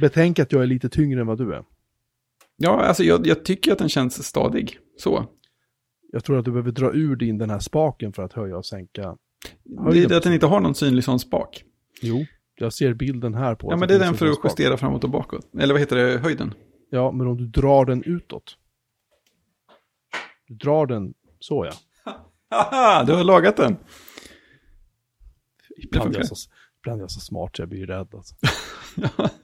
Betänk att jag är lite tyngre än vad du är. Ja, alltså jag, jag tycker att den känns stadig. Så. Jag tror att du behöver dra ur din den här spaken för att höja och sänka. Det är det att den inte har någon synlig sån spak. Jo, jag ser bilden här på. Ja, men det är den en för att justera framåt och bakåt. Eller vad heter det, höjden? Ja, men om du drar den utåt. Du drar den så ja. Haha, du har lagat den. Ibland är, jag så, ibland är jag så smart så jag blir rädd alltså.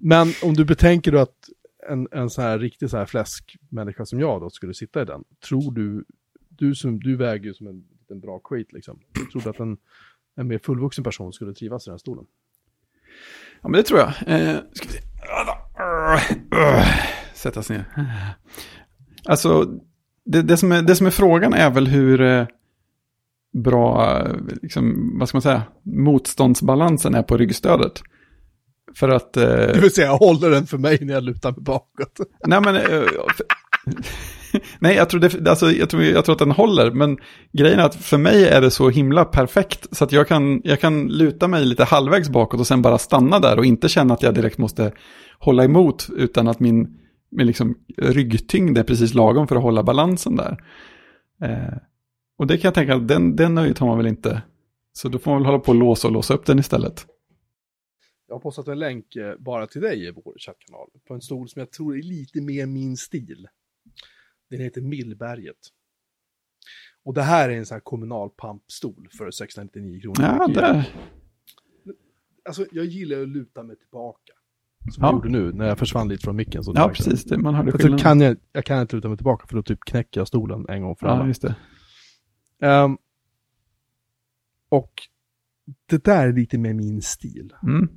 Men om du betänker då att en, en sån här riktig så här fläskmänniska som jag då skulle sitta i den. Tror du, du, som, du väger ju som en liten bra skit liksom. Tror du att en, en mer fullvuxen person skulle trivas i den här stolen? Ja, men det tror jag. Eh, ska vi se. Sättas ner. Alltså, det, det, som är, det som är frågan är väl hur eh, bra, eh, liksom, vad ska man säga, motståndsbalansen är på ryggstödet. För att... Det Eh, vill säga, håller den för mig när jag lutar mig bakåt. nej, men... Eh, för, nej, jag tror, det, alltså, jag, tror, jag tror att den håller, men grejen är att för mig är det så himla perfekt så att jag kan, jag kan luta mig lite halvvägs bakåt och sen bara stanna där och inte känna att jag direkt måste hålla emot utan att min, min liksom ryggtyngd är precis lagom för att hålla balansen där. Eh, och det kan jag tänka att den, den nöjet har man väl inte. Så då får man väl hålla på och låsa och låsa upp den istället. Jag har postat en länk eh, bara till dig i vår chattkanal. På en stol som jag tror är lite mer min stil. Den heter Millberget. Och det här är en sån här kommunal pampstol för 699 kronor. Ja, det, Alltså jag gillar att luta mig tillbaka. Som Ja. jag gjorde nu när jag försvann lite från micken. Så ja precis. Det, man hörde skillnaden. kan jag, jag kan inte luta mig tillbaka för då typ knäcker jag stolen en gång för alla. Ja, just det. Ehm, och det där är lite med min stil. Mm.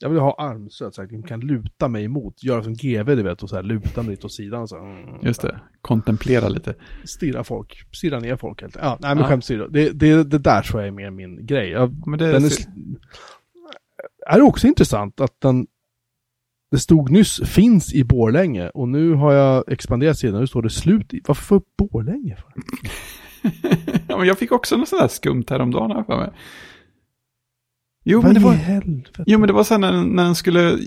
Jag vill ha armstöd så att jag kan luta mig emot. Göra som GV du vet och så här luta mig lite åt sidan. Så, mm, Just det, kontemplera lite. Stirra folk, stirra ner folk helt Ja, nej men Ja. skämt. Det, det, det där tror jag är mer min grej. Jag, Men det är, är också intressant att den det stod nyss finns i Borlänge och nu har jag expanderat sidan. Nu står det slut i. Varför Borlänge? För? ja, men jag fick också något sånt där skumt häromdagen här för mig. Jo, Vad men det var... helvete? Jo, men det var så här när, när den skulle,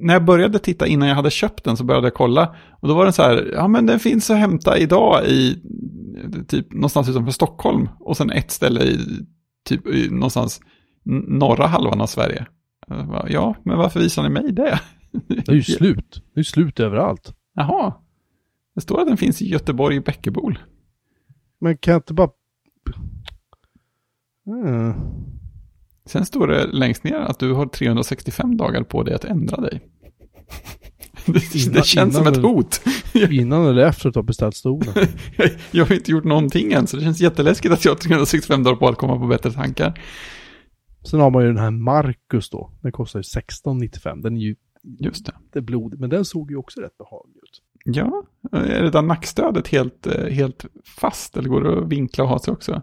när jag började titta innan jag hade köpt den så började jag kolla. Och då var den så här, ja men den finns att hämta idag i, typ någonstans utanför Stockholm. Och sen ett ställe i, typ i, någonstans norra halvan av Sverige. Bara, Ja, men varför visar ni mig det? Det är ju slut. Det är ju slut överallt. Jaha. Det står att den finns i Göteborg i Bäckebol. Men kan jag inte bara... Mm. Sen står det längst ner att du har 365 dagar på dig att ändra dig. Det, Innan- det känns som ett du- hot. Innan eller efter att du har beställt stolen. Jag har inte gjort någonting än, så det känns jätteläskigt att jag har 365 dagar på att komma på bättre tankar. Sen har man ju den här Marcus då. Den kostar ju 16,95. Den är ju Just det. inte blodig, men den såg ju också rätt behaglig ut. Ja, är det där nackstödet helt, eh, helt fast eller går det att vinkla och ha sig också?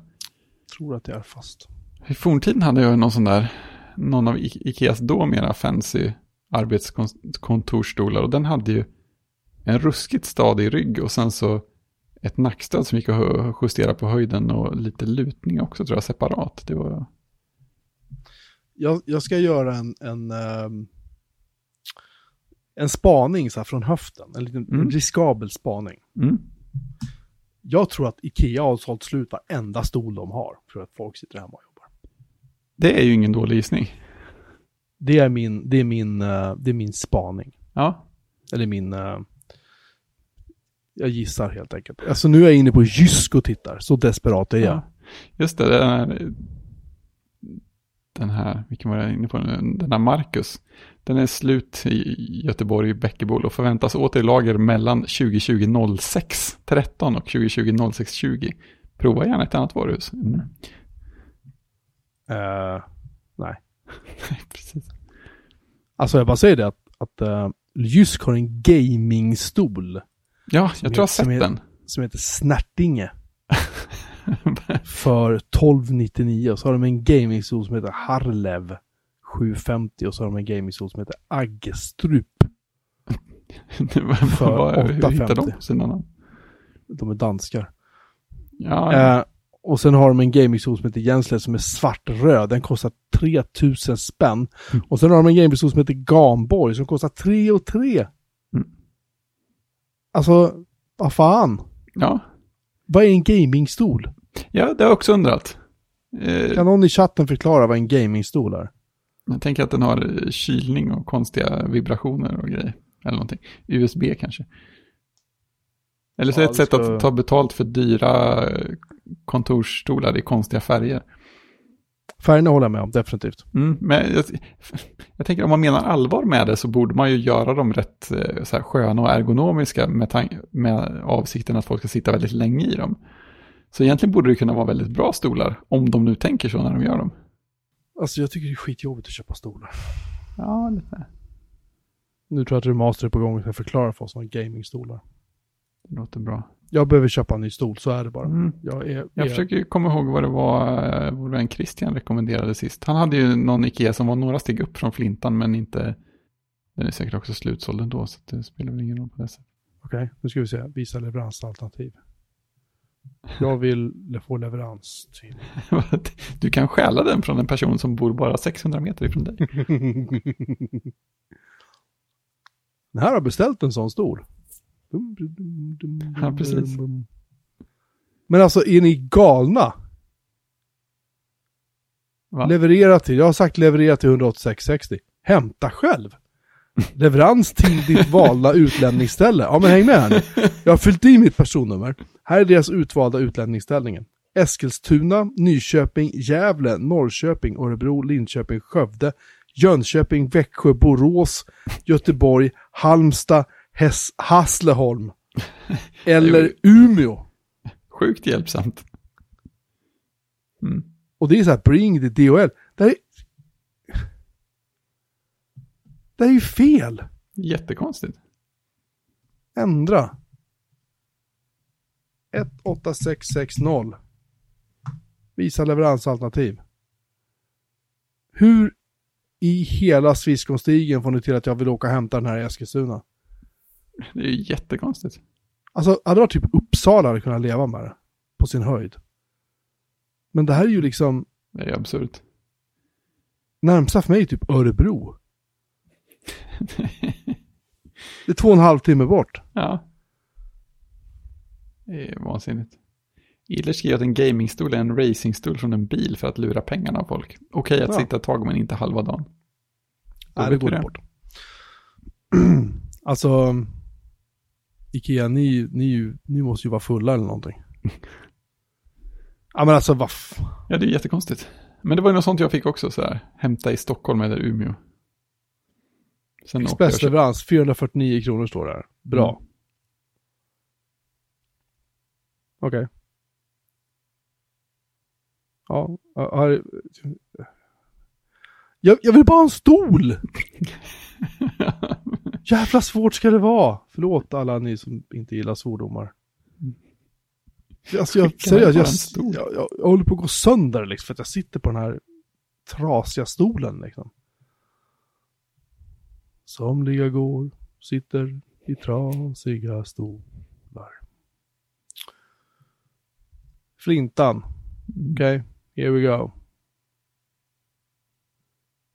Tror att det är fast. I forntiden hade jag någon sån där, någon av Ikeas då mera fancy arbetskontorsstolar och den hade ju en ruskigt stadig rygg och sen så ett nackstöd som gick att justera på höjden och lite lutning också tror jag separat. Det var, Jag, jag ska göra en, en, ehm, en spaning så här från höften. En liten Mm. riskabel spaning. mm, Jag tror att Ikea har sålt slut varenda stol de har. För att folk sitter hemma och. Det är ju ingen dålig gissning. Det är min, det är min, eh, det är min spaning. Ja, Eller min... eh, jag gissar helt enkelt. Alltså nu är jag inne på Jysk och tittar. Så desperat är jag. Ja. Just det, den här, den här, vilken var jag inne på nu, den här Marcus. Den är slut i Göteborg, Bäckebol och förväntas åter i lager mellan 2020 06 13 och 2020 06 20. Prova gärna ett annat varuhus. Mm. Eh, nej. Precis. Alltså jag bara säger det att, att uh, Jysk har en gamingstol Ja, jag tror jag har som sett den. som heter Snärtinge. för 1299 och så har de en gamingstol som heter Harlev 750 och så har de en gamingstol som heter Aggestrup. För Vad- Hur hittar de 850. sina namn? De är danskar. Ja, Eh, och sen har de en gamingstol som heter Jensler som är svartröd. Den kostar 3000 spänn. Mm. Och sen har de en gamingstol som heter Gamborg som kostar 3 och 3. Mm. Alltså, vad fan? ja. Vad är en gamingstol? ja, det har jag också undrat. Eh, Kan någon i chatten förklara vad en gamingstol är? Jag tänker att den har kylning och konstiga vibrationer och grejer. Eller någonting. USB kanske. Eller så är Ja, det ett sätt ska- att ta betalt för dyra eh, kontorsstolar i konstiga färger. Färgerna håller jag med om, definitivt. Mm, men jag, jag tänker om man menar allvar med det så borde man ju göra dem rätt eh, så här, sköna och ergonomiska med, med avsikten att folk ska sitta väldigt länge i dem. Så egentligen borde det kunna vara väldigt bra stolar, om de nu tänker så när de gör dem. Alltså jag tycker det är skitjobbigt att köpa stolar. Ja, lite. Nu tror jag att Remaster är på gång och ska förklara för oss vad gamingstolar. Det låter bra. Jag behöver köpa en ny stol, så är det bara. Mm. Jag är... Jag är- försöker komma ihåg vad det var eh, vår vän Christian rekommenderade sist. Han hade ju någon Ikea som var några steg upp från flintan men inte... Den är säkert också slutsåld ändå så det spelar väl ingen roll på det sättet. Okej, nu ska vi se. Visa leveransalternativ. Jag vill få leverans till... Du kan stjäla den från en person som bor bara 600 meter ifrån dig. Den här har beställt en sån stol. Ja, precis. Men alltså, är ni galna? Va? Leverera till, jag har sagt leverera till 18660. Hämta själv. Leverans till ditt valda utlämningsställe. Ja men häng med här nu. Jag har fyllt i mitt personnummer. Här är deras utvalda utlämningsställningen. Eskilstuna, Nyköping, Gävle, Norrköping, Örebro, Linköping, Skövde, Jönköping, Växjö, Borås, Göteborg, Halmstad, Häss, Hässleholm. Eller Umeå. Sjukt hjälpsamt. Mm. Och det är så här, bring the DHL. Det här är... Det är ju fel. Jättekonstigt. Ändra. 18660. Visa leveransalternativ. Hur i hela Swisscom-stigen får ni till att jag vill åka och hämta den här i Eskilstuna? Det är ju jättekonstigt. Alltså, hade det varit typ Uppsala hade kunnat leva med det. På sin höjd. Men det här är ju liksom, Det är absurt. närmsta för mig är typ Örebro. Det är två och en halv timme bort. Ja. Det är vansinnigt. Iller skriver att en gamingstol är en racingstol från en bil för att lura pengarna av folk. Okej att Ja. sitta ett tag men inte halva dagen. Då Nej, det går inte bort. alltså, Ikea, ni, ni, ni måste ju vara fulla eller någonting. ja men alltså vad Ja, det är jättekonstigt. Men det var ju något sånt jag fick också så här. Hämta i Stockholm eller Umeå. Sen Expressleverans, 449 kronor står det här. Bra. Mm. Okej. Ja, ja, har... jag, jag vill bara ha en stol! Jävla svårt ska det vara. Förlåt alla ni som inte gillar svordomar. Alltså jag, seriöst, jag, jag, jag, jag håller på att gå sönder liksom för att jag sitter på den här trasiga stolen liksom. Somliga går, sitter i trasiga stolar. Flintan. Okej, here we go.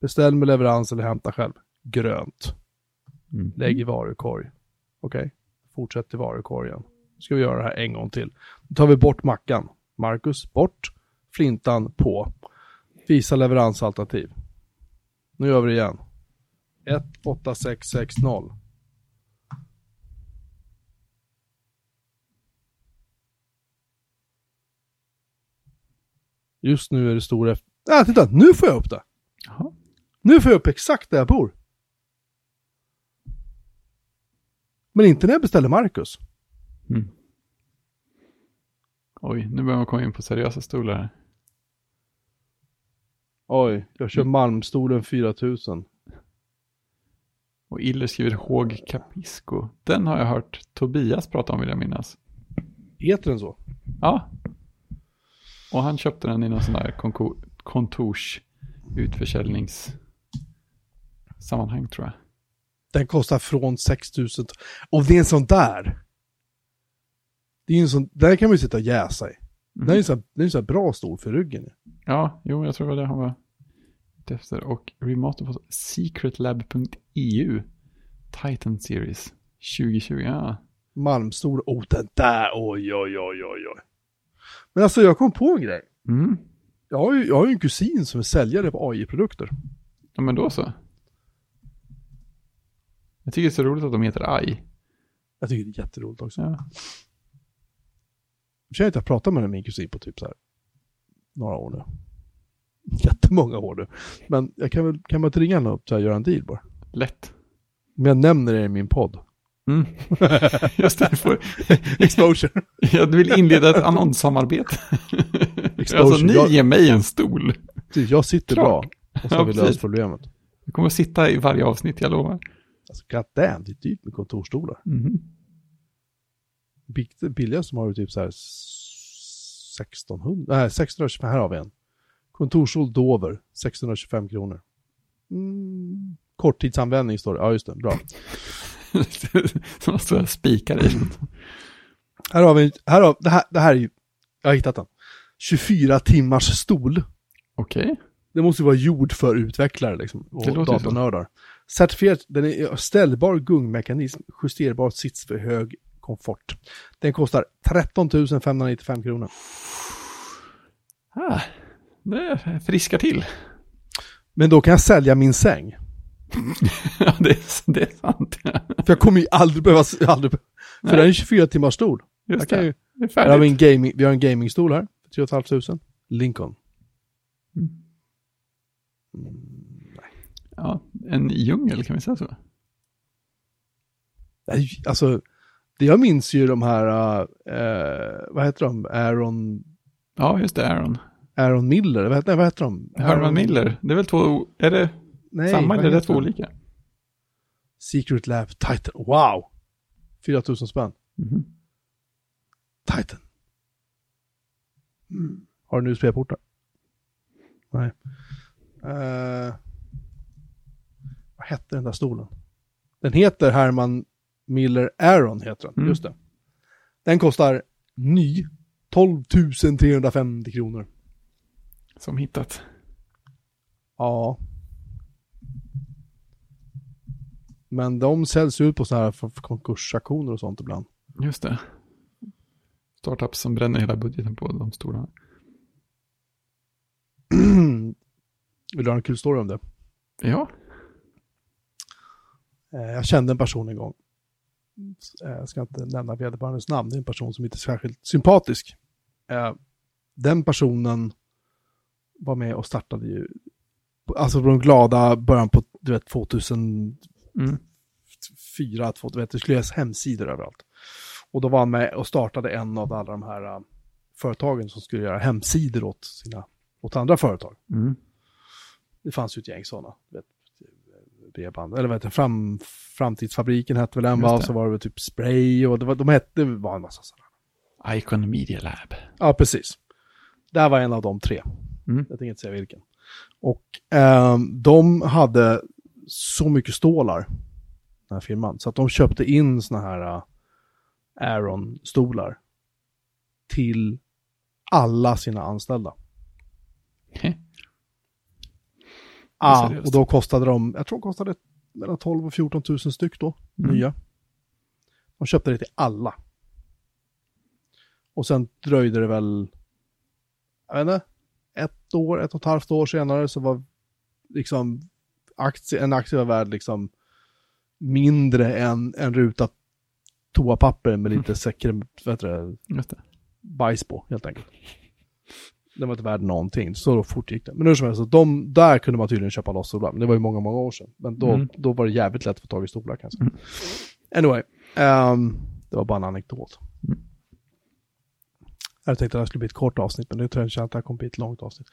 Beställ med leverans eller hämta själv. Grönt. Mm. Lägg i varukorg. Okej, fortsätt i varukorgen. Nu ska vi göra det här en gång till. Då tar vi bort mackan. Marcus, bort. Flintan, på. Visa leveransalternativ. Nu gör vi det igen. 18660. Just nu är det stor efter... Ah, titta! Nu får jag upp det! Jaha. Nu får jag upp exakt där jag bor. Men inte när jag beställer Marcus. Mm. Oj, nu börjar man komma in på seriösa stolar här. Oj, jag kör Malmstolen 4000. Och Iller skriver Håg Capisco. Den har jag hört Tobias prata om vill jag minnas. Heter den så? Ja. Och han köpte den i någon sån där konko- kontors utförsäljningssammanhang tror jag. Den kostar från 6000. Och det är en sån där. Det är en sån, där kan man ju sitta och jäsa i. Mm. Det är en sån, det är en sån här bra stol för ryggen. Ja, jo, jag tror det var det han var ute efter. Och remaster på secretlab.eu Titan Series 2020. Ja. Malmstol, oh den där, oj oj oj oj oj. Men alltså jag kom på en grej. Mm. Jag har ju, jag har ju en kusin som är säljare på AI-produkter. ja, men då så. Jag tycker det är så roligt att de heter AI. Jag tycker det är jätteroligt också. Ja. Jag att jag pratat med min kusin på typ så här några år nu. Jättemånga år nu. Men jag kan väl, kan man inte ringa upp och göra en deal bara? Lätt. Om jag nämner det i min podd. Mm. Just det, får, Exposure. jag vill inleda ett annonssamarbete. Exposure. alltså ni Jag- ger mig en stol. Jag sitter Klart. bra. Och så har vi löst problemet. Jag kommer att sitta i varje avsnitt, jag lovar. Alltså god damn, det är dyrt med kontorstolar. Mhm. Bill- Billigast som har du typ så här 1600, nej 625, här har vi en. Kontorsstol Dover, 625 kronor. Mm. Korttidsanvändning står det, ja just det, bra. Som står och spikar i. Här har vi, här har, det här, det här är ju, jag har hittat den. 24 timmars stol. Okej. Det måste ju vara gjord för utvecklare liksom, och Det Certifierat, den är ställbar gungmekanism, justerbar sits för hög komfort. Den kostar 13 595 kronor. Ah, det friskar till. Men då kan jag sälja min säng. ja, det är, det är sant. För jag kommer ju aldrig behöva, aldrig, be- för Nej. den är 24 timmars stol. Jag Just det. ju, Det är här har vi, färdigt. en gaming, vi har en gamingstol här, för 3 500. Lincoln. Ja, en djungel kan vi säga så. Alltså, det jag minns ju de här, eh, vad heter de, Aaron, Ja, just det, Aaron. Aaron Miller, vad heter, vad heter de? Herman Miller. Det är väl två, är det Nej, samma eller är det två olika? Secret Lab Titan. Wow! 4000 spänn. Mhm. Titan. Mm. Har du nu USB-portar? Nej. Eh, vad hette den där stolen? Den heter Herman Miller Aron, heter den. Mm. Just det. Den kostar ny 12 350 kronor. Som hittat. Ja. Men de säljs ut på sådana här konkursaktioner och sånt ibland. Just det. Startups som bränner hela budgeten på de stora. Vill du ha en kul story om det? Ja, Jag kände en person en gång. Eh, Jag ska inte nämna vederbörandes namn, det är en person som inte är särskilt sympatisk. Eh, Den personen var med och startade ju, alltså på de glada början på, du vet, 2004, mm. 2000, du vet, det skulle göras hemsidor överallt. Och då var han med och startade en av alla de här eh, företagen som skulle göra hemsidor åt sina, åt andra företag. Mm. Det fanns ju ett gäng sådana. Vet, bredband, eller vad heter fram, Framtidsfabriken hette väl en va, och så var det typ Spray och det var, de hette, var en massa sådana. Icon Media Lab. Ja, precis. Där var en av de tre. Mm. Jag tänker inte säga vilken. Och ehm, de hade så mycket stålar, den här firman, så att de köpte in såna här uh, Aeron-stolar till alla sina anställda. Ja, seriöst. och då kostade de, jag tror de kostade mellan 12 och 14 000 styck då, Mm. nya. De köpte det till alla. Och sen dröjde det väl, jag vet inte, ett år, ett och ett halvt år senare så var liksom aktie, en aktie var värd liksom mindre än en ruta toapapper med lite säker, vad heter det, Just det. bajs på helt enkelt. Den var inte värd någonting, så då fort gick det. Men hur som helst, de, där kunde man tydligen köpa loss stolar, men det var ju många, många år sedan. Men då, Mm. då var det jävligt lätt att få tag i stolar kanske. Mm. Anyway, ehm, det var bara en anekdot. Mm. Jag tänkte att det här skulle bli ett kort avsnitt, men nu tror jag att det här kommer bli ett långt avsnitt.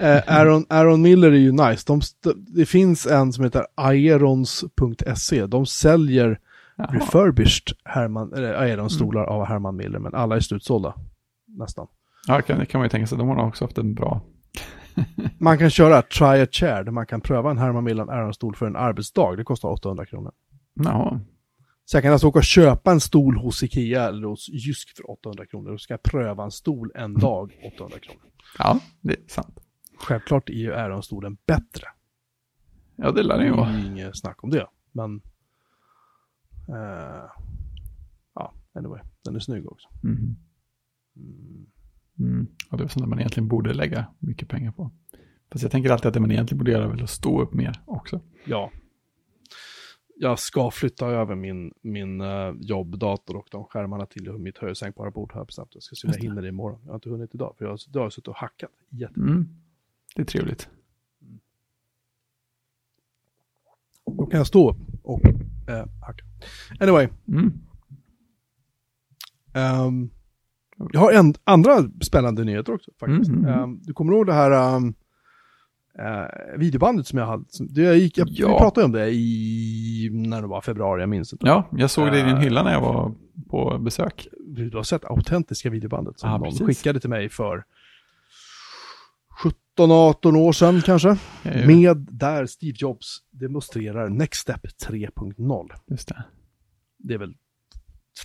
Eh, Aaron, Aaron Miller är ju nice. De, det finns en som heter aerons.se. De säljer Jaha. refurbished Herman, eller Aeron-stolar av Herman Miller, men alla är slutsålda. Nästan. Ja, kan, det kan man ju tänka sig. De har också haft en bra... Man kan köra try a chair, där man kan pröva en Herman Miller Aeron-stol för en arbetsdag. Det kostar 800 kronor. Jaha. Så jag kan alltså åka och köpa en stol hos Ikea eller hos Jysk för 800 kronor. Då ska jag pröva en stol en dag, 800 kronor. Ja, det är sant. Självklart är ju Aeron-stolen bättre. Ja, det lär det ju vara. inget snack om det. Men... eh, ja, anyway. Den är snygg också. Mm. Mm. Mm. Ja, det är sånt man egentligen borde lägga mycket pengar på. Fast jag tänker alltid att det man egentligen borde göra är väl att stå upp mer också. Ja. Jag ska flytta över min, min uh, jobbdator och de skärmarna till mitt högsänkbara bord har jag bestämt. Jag ska se om jag hinner det imorgon. Jag har inte hunnit idag, för jag, har- jag har suttit och hackat. Jätte... Mm. Det är trevligt. Då kan jag stå upp och eh, hacka. Anyway, Mm. ehm, jag har en, andra spännande nyheter också faktiskt. Mm, mm. Ehm, du kommer ihåg det här ehm, eh, videobandet som jag hade? Det jag gick, jag, Vi Ja. pratade om det i, när det var februari, jag minns inte. Ja, jag såg det i din Eh. hylla när jag var på besök. du har sett autentiska videobandet som Ja, någon precis. skickade till mig för 17-18 år sedan kanske. Eh, Med där Steve Jobs demonstrerar Next Step 3.0. Just det. Det är väl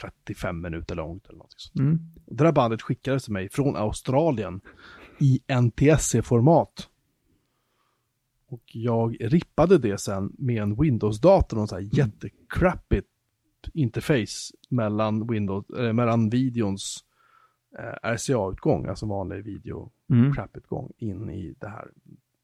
35 minuter långt eller något sånt. Mm. Det där bandet skickades till mig från Australien i NTSC-format. Och jag rippade det sen med en Windows-dator och en sån här jättecrappigt interface mellan, Windows, äh, mellan videons eh, RCA-utgång, alltså vanlig video Mm. crap-utgång in i det här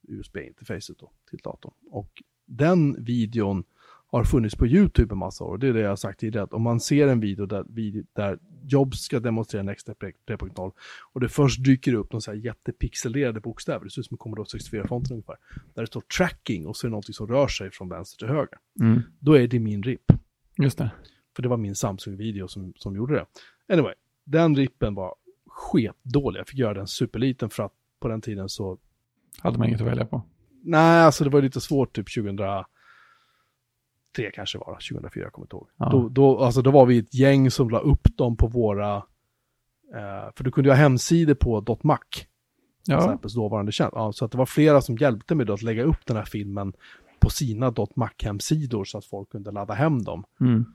USB-interfacet då, till datorn. Och den videon har funnits på YouTube en massa år. Det är det jag har sagt tidigare, att om man ser en video där, där Jobs ska demonstrera Next Step 3.0 och det först dyker upp så här jättepixelerade bokstäver, det ser ut som Commodore 64-fonten ungefär, där det står tracking och så är det någonting som rör sig från vänster till höger. Mm. Då är det min RIP. Just det. För det var min Samsung-video som, som gjorde det. Anyway, den rippen var sketdålig. Jag fick göra den superliten för att på den tiden så... Hade man inget att välja på. Nej, alltså det var lite svårt typ 2010 2003 kanske var, 2004, jag kommer inte ihåg. Ja. Då, då, alltså, då var vi ett gäng som la upp dem på våra, eh, för du kunde ju ha hemsidor på .mac, Ja, exempel dåvarande tjänst. Ja, så att det var flera som hjälpte mig då att lägga upp den här filmen på sina .mac-hemsidor så att folk kunde ladda hem dem mm.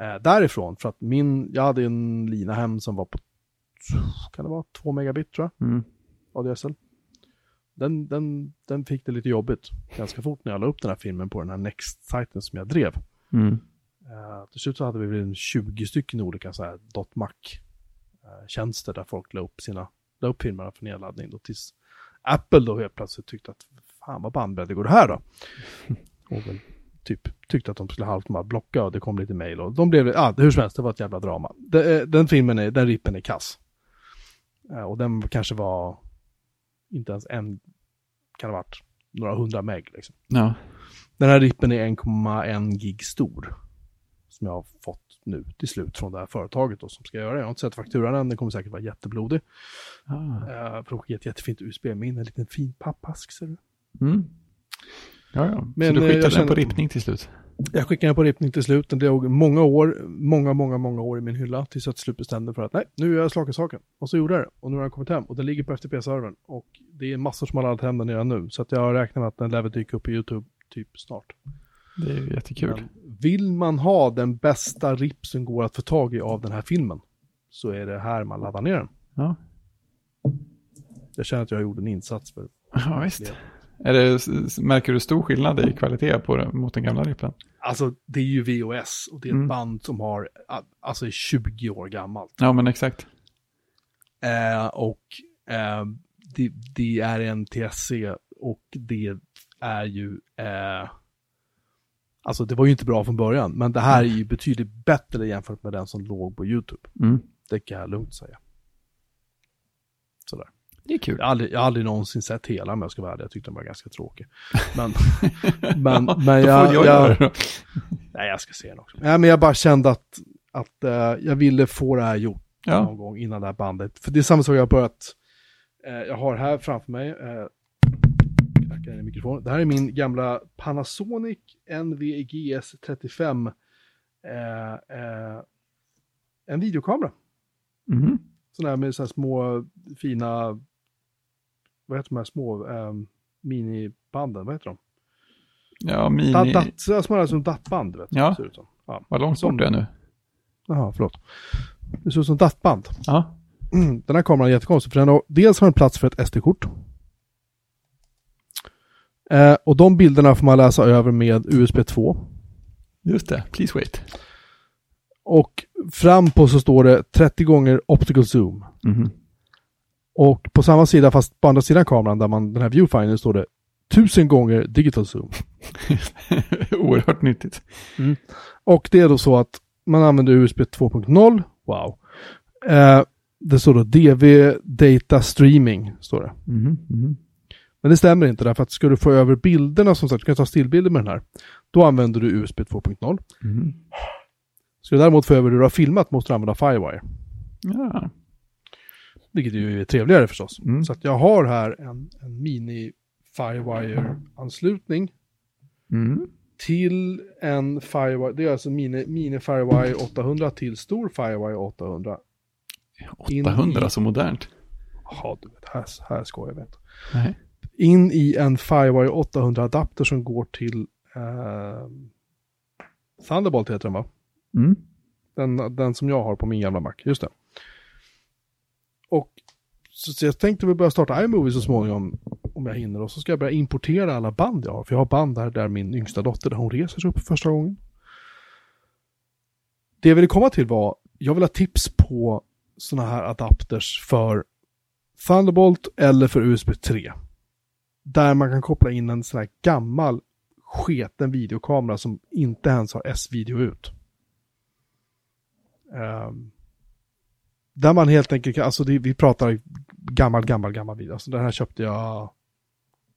eh, därifrån. För att min, jag hade en lina hem som var på, kan det vara, 2 megabit tror jag. Mm. ADSL. Den, den, den fick det lite jobbigt ganska fort när jag la upp den här filmen på den här Next-sajten som jag drev. Mm. Uh, till slut så hade vi väl en 20 stycken olika så här .mac-tjänster där folk la upp sina, la upp filmerna för nedladdning då tills Apple då helt plötsligt tyckte att fan vad bandbredd går det här då? Och väl typ tyckte att de skulle halvt bara blocka och det kom lite mail och de blev, ja ah, hur som helst, det var ett jävla drama. Det, eh, den filmen är, den rippen är kass. Eh, och den kanske var inte ens en, kan ha varit några hundra meg liksom. Ja. Den här rippen är 1,1 gig stor. Som jag har fått nu till slut från det här företaget då, som ska göra det. Jag har inte sett fakturan än, den kommer säkert vara jätteblodig. Ah. Uh, för ett jättefint USB-minne, en liten fin pappask ser du. Mm. Ja, ja. Men, så du eh, skickade den känner- på rippning till slut? Jag skickade den på rippning till slut, den låg många år, många, många, många år i min hylla tills jag till slut bestämde för att nej, nu gör jag slaka saken. Och så gjorde jag det. Och nu har den kommit hem och den ligger på FTP-servern. Och det är massor som har laddat hem den redan nu. Så att jag räknar med att den lär dyka upp på YouTube typ snart. Det är ju jättekul. Men vill man ha den bästa RIP som går att få tag i av den här filmen så är det här man laddar ner den. Ja. Jag känner att jag gjorde en insats för ja, visst. Är det, märker du stor skillnad i kvalitet på det, mot den gamla rippen? Alltså det är ju VOS och det är ett Mm. band som har, alltså är 20 år gammalt. Ja, men exakt. Eh, och eh, det, det är en TSC och det är ju, eh, alltså det var ju inte bra från början, men det här är ju betydligt bättre jämfört med den som låg på YouTube. Mm. Det kan jag lugnt säga. Sådär. Det är kul. Jag har aldrig, jag har aldrig någonsin sett hela om jag ska vara ärlig. Jag tyckte den var ganska tråkig. Men, men, men jag, jag, då. Nej, jag ska se den också. Nej, men jag bara kände att, att eh, jag ville få det här gjort Ja, någon gång innan det här bandet. För det är samma sak jag har börjat, eh, jag har här framför mig, in i mikrofonen. Det här är min gamla Panasonic NVGS 35, eh, eh, en videokamera. Mhm. Sån här med så här små fina, vad heter de här små um, minibanden, vad heter de? ja mini... Dat, dat, små som dattband, vet du. Ja. Ser det ut som. Ja. Vad långt bort är jag nu? Jaha, förlåt. Det ser ut som dattband. Ja. Den här kameran är jättekonstig, för den har, dels har den plats för ett SD-kort. Eh, och de bilderna får man läsa över med USB 2. Just det. Please wait. Och fram på så står det 30 gånger optical zoom. Mhm. Och på samma sida, fast på andra sidan kameran, där man, den här viewfindern, står det 1000 gånger digital zoom. Oerhört nyttigt. Och det är då så att man använder USB 2.0. Wow. Eh, det står då DV Data Streaming, står det. Mhm. Mhm. Men det stämmer inte därför att ska du få över bilderna som sagt, du kan ta stillbilder med den här. Då använder du USB 2.0. Mhm. Ska du däremot få över det du har filmat måste du använda Firewire. Ja. Vilket ju är trevligare förstås. Mm. Så att jag har här en, en mini Firewire-anslutning Mm. till en Firewire, det är alltså mini, mini Firewire 800 till stor Firewire 800. In 800, i- så modernt. Ja, du vet, här, här ska jag vet. Nej. In i en Firewire 800-adapter som går till eh, Thunderbolt heter den va? Mm. Den, den som jag har på min gamla Mac, just det. Och så, så jag tänkte väl börja starta iMovie så småningom om jag hinner och så ska jag börja importera alla band jag har. För jag har band där, där min yngsta dotter, där hon reser sig upp för första gången. Det jag ville komma till var, jag vill ha tips på sådana här adapters för Thunderbolt eller för USB 3. Där man kan koppla in en sån här gammal sketen videokamera som inte ens har S-video ut. Um, där man helt enkelt, kan- alltså det, vi pratar gammal, gammal, gammal video. Alltså den här köpte jag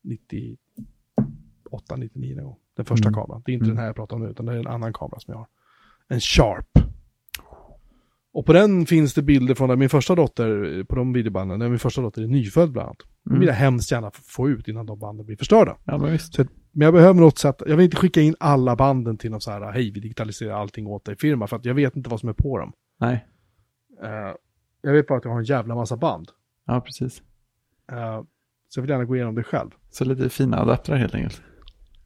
98, 99 någon gång. Den första Mm. kameran. Det är inte Mm. den här jag pratar om nu, utan det är en annan kamera som jag har. En Sharp. Och på den finns det bilder från när min första dotter, på de videobanden, när min första dotter är nyfödd bland annat. Mm. vill jag hemskt gärna få ut innan de banden blir förstörda. Ja, men visst. Så, men jag behöver något sätt, jag vill inte skicka in alla banden till någon så här, hej vi digitaliserar allting åt dig firma, för att jag vet inte vad som är på dem. Nej, Eh, jag vet bara att jag har en jävla massa band. ja precis. Eh, så jag vill gärna gå igenom det själv. Så lite fina adaptrar helt enkelt.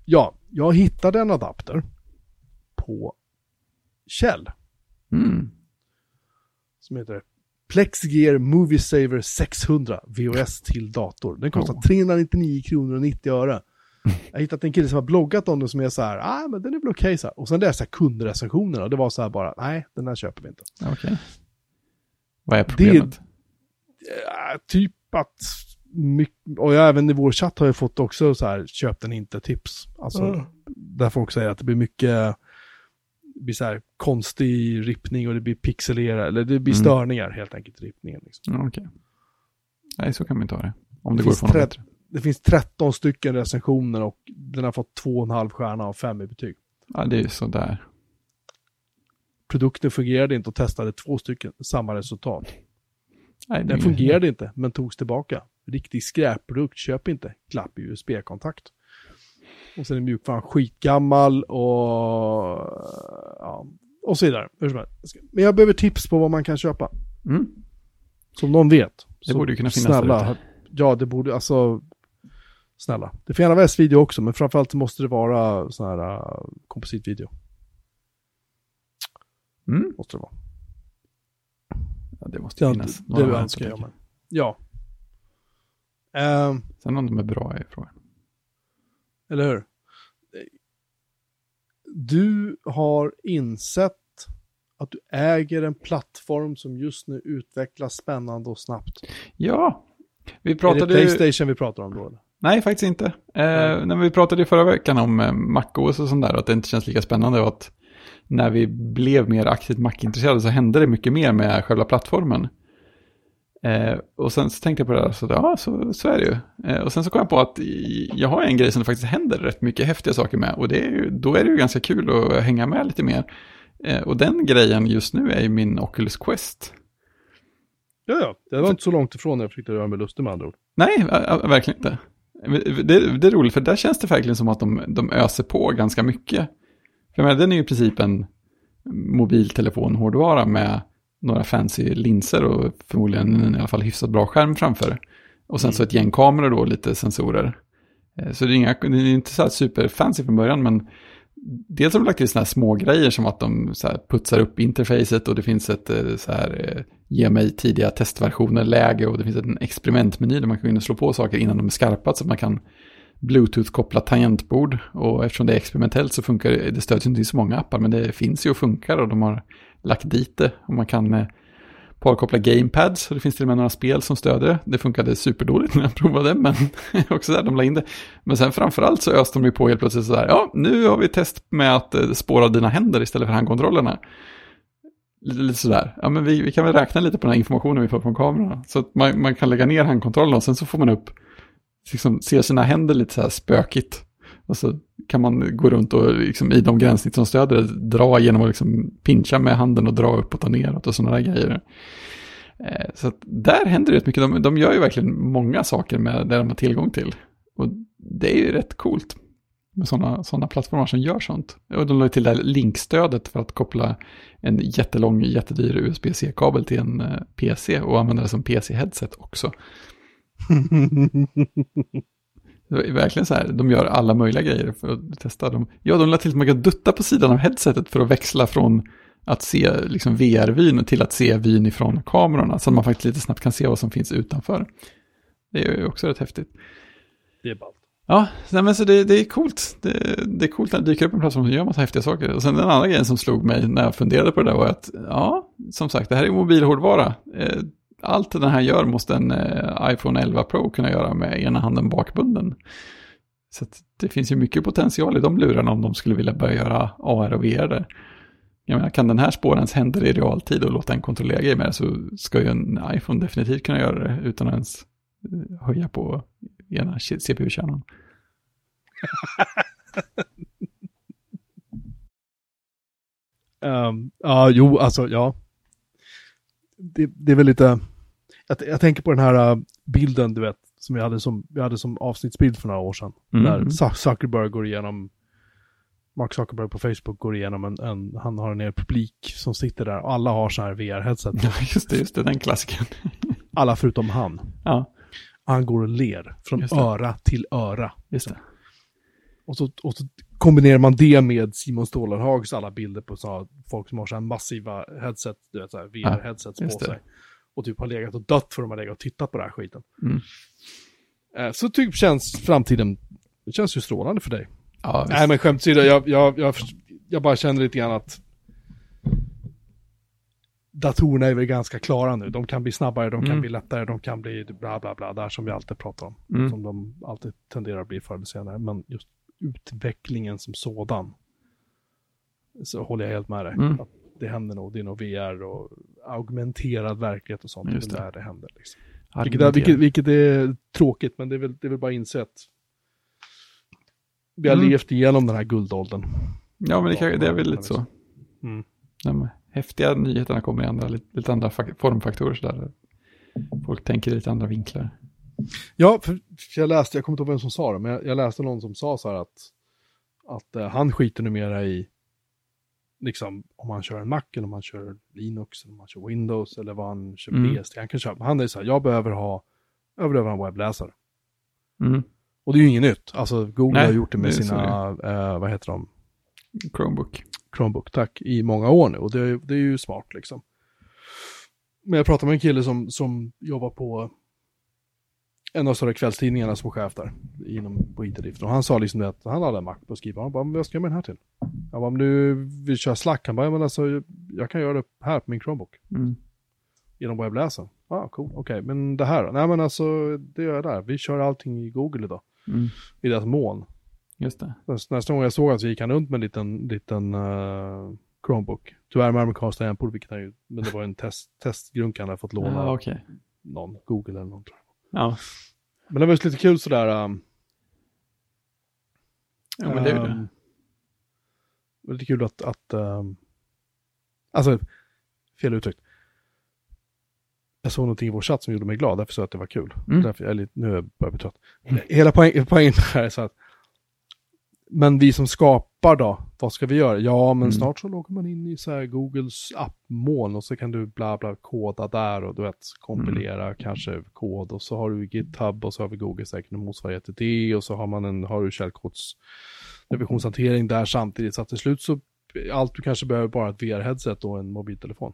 Ja, jag hittade en adapter på Kjell Mm. som heter Plexgear Movie Saver 600 VHS till dator. Den kostar Oh. 399 kronor och 90 öre. Jag har hittat en kille som har bloggat om den som är så här, ah men den är väl okej så här. Och sen läste jag kundrecensionerna och det var så här bara, nej den här köper vi inte. Okej. Vad är problemet? Ja, typ att, mycket, och jag, även i vår chatt har jag fått också så här, köp den inte tips. Alltså, Mm. där folk säger att det blir mycket, det blir så här konstig rippning och det blir pixelerat, eller det blir Mm. störningar helt enkelt i rippningen. Liksom. Ja, Okej. Nej, så kan man inte ha det. Om Det det, går finns från tre-. Det finns 13 stycken recensioner och den har fått 2,5 stjärna av 5 i betyg. Ja, det är ju sådär. Produkten fungerade inte och testade två stycken, samma resultat. Nej, Den är- fungerade inte, men togs tillbaka. Riktig skräpprodukt, köp inte. Glapp i USB-kontakt. Och sen är mjukvaran skitgammal och... Ja, och så vidare. Men jag behöver tips på vad man kan köpa. Mm. Som någon vet. Det borde ju kunna finnas där Snälla. ute. Ja, det borde, alltså... Snälla. Det får gärna vara S-video också, men framförallt måste det vara sån här uh, kompositvideo. Mm. Måste det vara. Ja, det måste ju Ja, finnas. det, några det önskar jag mig. Ja. Ehm, Sen om de är bra är frågan. Eller hur? Du har insett att du äger en plattform som just nu utvecklas spännande och snabbt. Ja, vi Är det pratade ju... Playstation vi pratar om då? Nej, faktiskt inte. Eh, när vi pratade ju förra veckan om eh, MacOS och sånt där, att det inte känns lika spännande och att när vi blev mer aktivt Mac-intresserade så hände det mycket mer med själva plattformen. Eh, och sen så tänkte jag på det där, så ja, så, så är det ju. Eh, och sen så kom jag på att jag har en grej som det faktiskt händer rätt mycket häftiga saker med, och det är ju, då är det ju ganska kul att hänga med lite mer. Eh, och den grejen just nu är ju min Oculus Quest. Ja, ja. Det var inte så långt ifrån när jag försökte göra mig lustig med andra ord. Nej, verkligen inte. Det, det är roligt, för där känns det verkligen som att de, de öser på ganska mycket. För menar, den är ju i princip en mobiltelefonhårdvara med några fancy linser och förmodligen en i alla fall hyfsat bra skärm framför. Och sen så ett gäng kameror då och lite sensorer. Eh, så det är, inga, det är inte så här superfancy från början, men dels har de lagt till sådana här små grejer som att de så här putsar upp interfacet och det finns ett eh, så här eh, ge mig tidiga testversioner-läge och det finns en experimentmeny där man kan gå in och slå på saker innan de är skarpa så att man kan Bluetooth-kopplat tangentbord och eftersom det är experimentellt så funkar det, det stöds inte i så många appar men det finns ju och funkar och de har lagt dit det och man kan eh, parkoppla gamepads och det finns till och med några spel som stöder det. Det funkade superdåligt när jag provade men också där de la in det. Men sen framförallt så öste de ju på helt plötsligt sådär, ja nu har vi test med att eh, spåra dina händer istället för handkontrollerna. Lite, lite sådär, ja men vi, vi kan väl räkna lite på den här informationen vi får från kamerorna. Så att man, man kan lägga ner handkontrollen och sen så får man upp, liksom ser sina händer lite så här spökigt. Och så kan man gå runt och liksom, i de gränssnitt som stöder det, dra genom att liksom pincha med handen och dra uppåt och neråt och sådana där grejer. Eh, så att där händer det rätt mycket. De, de gör ju verkligen många saker med det de har tillgång till. Och det är ju rätt coolt med sådana såna plattformar som gör sånt. Och de la ju till det här linkstödet för att koppla en jättelång, jättedyr USB-C-kabel till en eh, PC och använda det som PC-headset också. Verkligen så här, de gör alla möjliga grejer för att testa dem. Ja, de la till att man kan dutta på sidan av headsetet för att växla från att se liksom VR-vyn till att se vyn ifrån kamerorna. Så att man faktiskt lite snabbt kan se vad som finns utanför. Det är ju också rätt häftigt. Det är ballt. Ja, men så det, det är coolt. Det, det är coolt när det dyker upp en plattform som gör massa häftiga saker. Och sen den andra grejen som slog mig när jag funderade på det där var att, ja, som sagt, det här är mobilhårdvara. Allt den här gör måste en eh, iPhone 11 Pro kunna göra med ena handen bakbunden. Så att det finns ju mycket potential i de lurarna om de skulle vilja börja göra AR och VR där. Jag menar, kan den här spåra ens händer i realtid och låta en kontrollera grejer med det så ska ju en iPhone definitivt kunna göra det utan att ens eh, höja på ena CPU-kärnan. um, ehm, ja, jo, alltså ja det, det är väl lite, jag, jag tänker på den här uh, bilden du vet, som jag hade som, jag hade som avsnittsbild för några år sedan. Mm. Där Zuck- Zuckerberg går igenom, Mark Zuckerberg på Facebook går igenom en, en han har en publik som sitter där och alla har så här VR-headset. Ja, just det, just det, den klassikern. Alla förutom han. Ja, Han går och ler från öra till öra. just det. Och så, och så kombinerar man det med Simon Stålenhags alla bilder på så här, folk som har så här massiva headset, du vet, så här VR-headsets på just det. sig. Och typ har legat och dött för de har legat och tittat på den här skiten. Mm. Eh, Så typ känns framtiden, det känns ju strålande för dig. Ja. Nej men skämt åsido, jag, jag, jag, jag bara känner lite grann att datorerna är väl ganska klara nu. De kan bli snabbare, de kan Mm. bli lättare, de kan bli bla bla bla, där som vi alltid pratar om. Mm. Som de alltid tenderar att bli förr eller senare. Men just utvecklingen som sådan, så håller jag helt med dig. Mm. Att det händer nog, det är nog VR och augmenterad verklighet och sånt. Just det det. där det händer. Liksom. Vilket, är, vilket, vilket är tråkigt, men det är väl, det är väl bara insett. Vi har Mm. levt igenom den här guldåldern. Ja, men det, kan, det är väl lite så. Mm. De häftiga nyheterna kommer i andra, lite, lite andra fak- formfaktorer sådär. Folk tänker i lite andra vinklar. Ja, för jag läste, jag kommer inte ihåg vem som sa det, men jag, jag läste någon som sa så här att, att eh, han skiter numera i, liksom, om han kör en Mac eller om han kör Linux eller om han kör Windows eller vad han kör Mm. BSD. Han kan köpa, han är så här, jag behöver ha, jag behöver ha en webbläsare. Mm. Och det är ju inget nytt. Alltså Google Nej, har gjort det med det sina, eh, vad heter de, Chromebook. Chromebook, tack, i många år nu. Och det, är- det är ju smart liksom. Men jag pratade med en kille som, som jobbar på en av större kvällstidningarna som chef där, inom på IT-driften. Och han sa liksom det att han hade en Mac på skriva. Han bara, men vad ska jag med den här till? Jag bara, om du vill köra Slack, han bara, men alltså, jag kan göra det här på min Chromebook. Mm. Genom webbläsaren. Ja, ah, cool, okej, men det här då? Nej men alltså, det gör jag där. Vi kör allting i Google idag. Mm. I deras moln. Just det. Nästa, gång jag såg att så gick han runt med en liten, liten eh, Chromebook. Tyvärr med amerikansk tangentbord, vilket han ju, men det var en test, testgrunk han hade fått låna av okej. någon, Google eller någon tror jag. Ja. Men det var just lite kul sådär. Um, ja, men det är ju det. var lite kul att, att ehm, alltså, fel uttryckt. Jag såg någonting i vår chatt som gjorde mig glad, därför så att det var kul. Mm. Därför jag är lite, nu är jag börjar bli trött. Hela poäng, poängen här är så att, men vi som skapar då, vad ska vi göra? Ja, men Mm. snart så loggar man in i så här Googles appmoln och så kan du bla bla koda där och du vet, kompilera Mm. kanske kod och så har du GitHub och så har vi Google säkert en motsvarighet till det och så har man en, har du källkods revisionshantering där samtidigt så att till slut så allt du kanske behöver bara ett VR-headset och en mobiltelefon.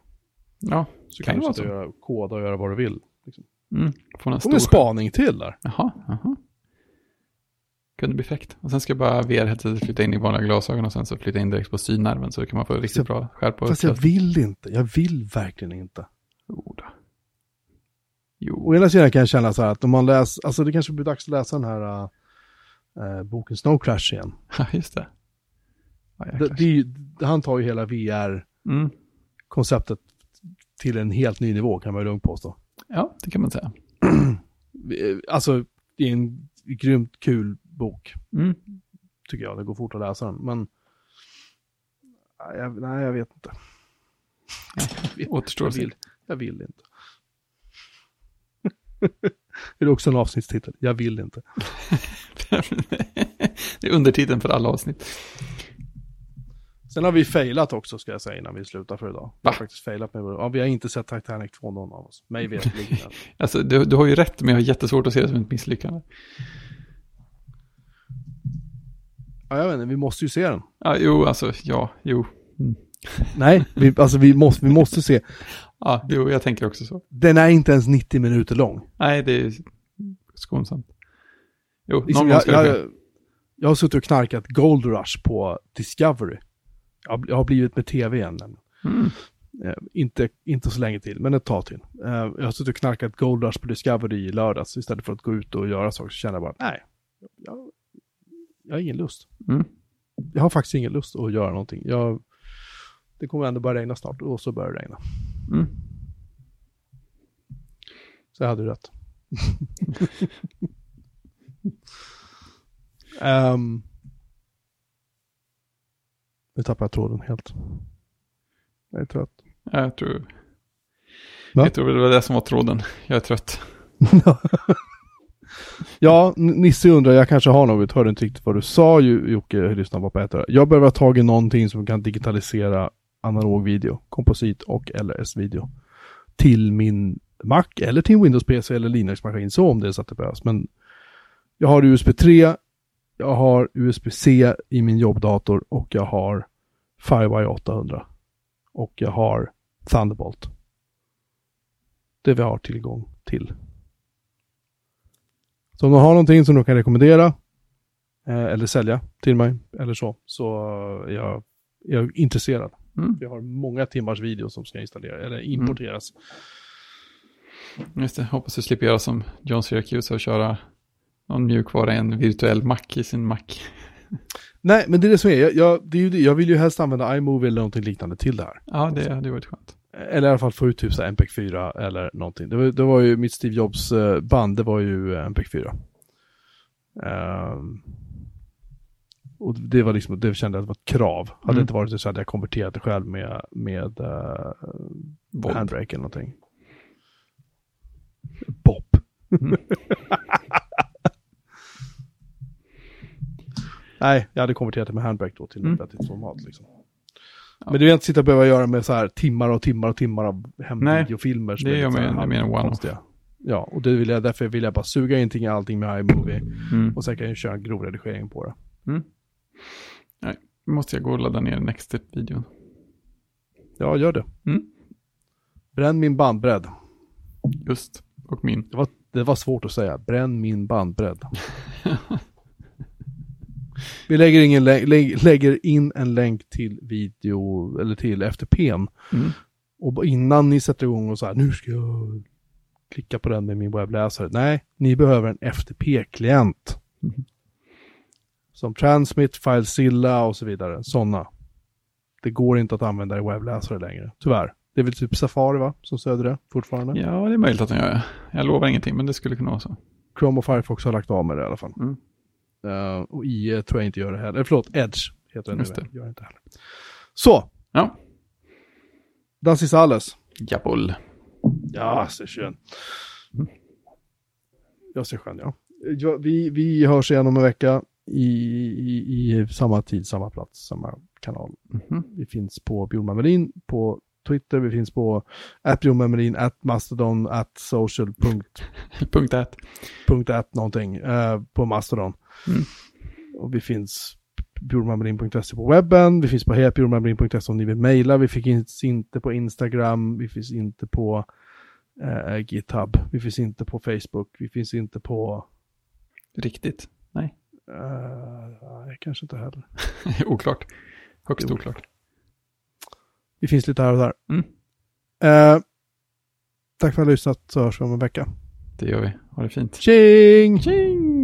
Ja, Så Kan du sitta och göra, koda och göra vad du vill. Liksom. mm. Får en stor... en spaning till där. Jaha, jaha. Kunde bli fräckt. Och sen ska jag bara VR-headsetet flytta in i vanliga glasögon och sen så flytta in direkt på synnerven så kan man få riktigt bra skärp Fast jag vill inte, jag vill verkligen inte. Jo då. Jo. Å ena sidan kan jag känna så här att om man läser, alltså det kanske blir dags att läsa den här äh, boken Snow Crash igen. Ja, just det. Ja, Det, det, ju- han tar ju hela VR-konceptet mm. till en helt ny nivå kan man ju lugnt påstå. Ja, det kan man säga. Alltså, det är en grymt kul bok, Mm. tycker jag. Det går fort att läsa den, men... Nej, jag, nej, jag vet inte. Återstår Jag att vill, jag vill inte. är det också en avsnittstitel? Jag vill inte. det är undertiteln för alla avsnitt. Sen har vi failat också, ska jag säga, innan vi slutar för idag. Vi har faktiskt failat med ja, Vi har inte sett Titanic 2 någon av oss. Mig veterligen. Alltså, du, du har ju rätt, men jag har jättesvårt att se det som ett misslyckande. Ja, jag vet inte, vi måste ju se den. Ja, jo, alltså, ja, jo. Mm. Nej, vi, alltså vi måste, vi måste se. Ja, jo, jag tänker också så. Den är inte ens 90 minuter lång. Nej, det är skonsamt. Jo, Liksom, någon gång jag, ska det ske. jag, jag har suttit och knarkat Gold Rush på Discovery. Jag, har- jag har blivit med tv igen. Mm. Eh, inte, inte så länge till, men ett tag till. Eh, jag har suttit och knarkat Gold Rush på Discovery i lördags istället för att gå ut och göra saker. Så känner jag bara, nej, jag, jag har ingen lust. Mm. Jag har faktiskt ingen lust att göra någonting. Jag, det kommer ändå börja regna snart och så börjar det regna. Mm. Så jag hade rätt. um, nu tappar jag tråden helt. Jag är trött. Ja, Jag tror... Va? Jag tror det var det som var tråden. Jag är trött. Ja, Nisse undrar, jag kanske har något, hörde inte riktigt vad du sa Jocke, lyssna bara på ett Jag behöver ha tag i någonting som kan digitalisera analog video, komposit och LRS-video till min Mac eller till en Windows-PC eller Linux-maskin, så om det är så att det behövs. Men jag har USB 3, jag har USB-C i min jobbdator och jag har Firewire 800. Och jag har Thunderbolt. Det vi har tillgång till. Så om de har någonting som de kan rekommendera eh, eller sälja till mig eller så, så är jag, är jag intresserad. Mm. Vi har många timmars video som ska installeras eller importeras. Just det, hoppas du slipper göra som John Syracuse och köra någon mjukvara i en virtuell Mac i sin Mac. Nej, men det är det som är. Jag, jag, det är ju det. jag vill ju helst använda iMovie eller någonting liknande till det här. Ja, det hade varit skönt. Eller i alla fall få ut typ så här MP4 eller någonting. Det var, det var ju mitt Steve Jobs eh, band, det var ju eh, MP4. Ehm, och det var liksom, det kände jag att det var ett krav. Hade det Mm. inte varit det så hade jag konverterat det själv med, med uh, Bob. Handbrake eller någonting. Bob. Mm. Nej, jag hade konverterat det med Handbrake då till Mm. ett format liksom. Ja. Men det vill inte sitta och behöva göra med så här timmar och timmar och timmar av Nej, hemvideofilmer. som det är gör man ju- mer än one-off. Ja, och det vill jag, därför vill jag bara suga in ting- allting med iMovie. Mm. Och sen kan jag köra en grov redigering på det. Mm. Nej, måste jag gå och ladda ner Nextstep-videon. Ja, gör det. Mm. Bränn min bandbredd. Just, och min. Det var, det var svårt att säga. Bränn min bandbredd. Vi lägger, ingen lä- lä- lägger in en länk till video, eller till FTP'n. Mm. Och innan ni sätter igång och så här, nu ska jag klicka på den med min webbläsare. Nej, ni behöver en FTP-klient. Mhm. Som Transmit, FileZilla och så vidare. Sådana. Det går inte att använda i webbläsare längre, tyvärr. Det är väl typ Safari va, som stöder det fortfarande. Ja, det är möjligt att den gör det. Jag lovar ingenting, men det skulle kunna vara så. Chrome och Firefox har lagt av med det i alla fall. Mm. Eh, och IE tror jag inte gör det heller. Förlåt, Edge heter den Just nu. det. Gör inte heller. Så, Ja, das ist alles. jawohl. Ja, sehr schön. Ja, sehr schön, ja. ja vi, vi hörs igen om en vecka i, i, i samma tid, samma plats, samma kanal. Mhm. Vi finns på Bjurman Melin på Twitter, vi finns på at Bjurman Melin, at Mastodon, at social. punkt- Punkt ett. punkt ett någonting eh, på Mastodon. Mm. Och vi finns bjurmanmelin.se på webben, vi finns på hejatbjurmanmelin.se om ni vill mejla, vi finns inte på Instagram, vi finns inte på eh, GitHub, vi finns inte på Facebook, vi finns inte på, Riktigt. Nej, eh, nej, kanske inte heller. oklart. Högst oklart. Vi finns lite här och där. Mm. Eh, tack för att ni har lyssnat så hörs vi om en vecka. Det gör vi. Ha det fint. Tjing! Tjing!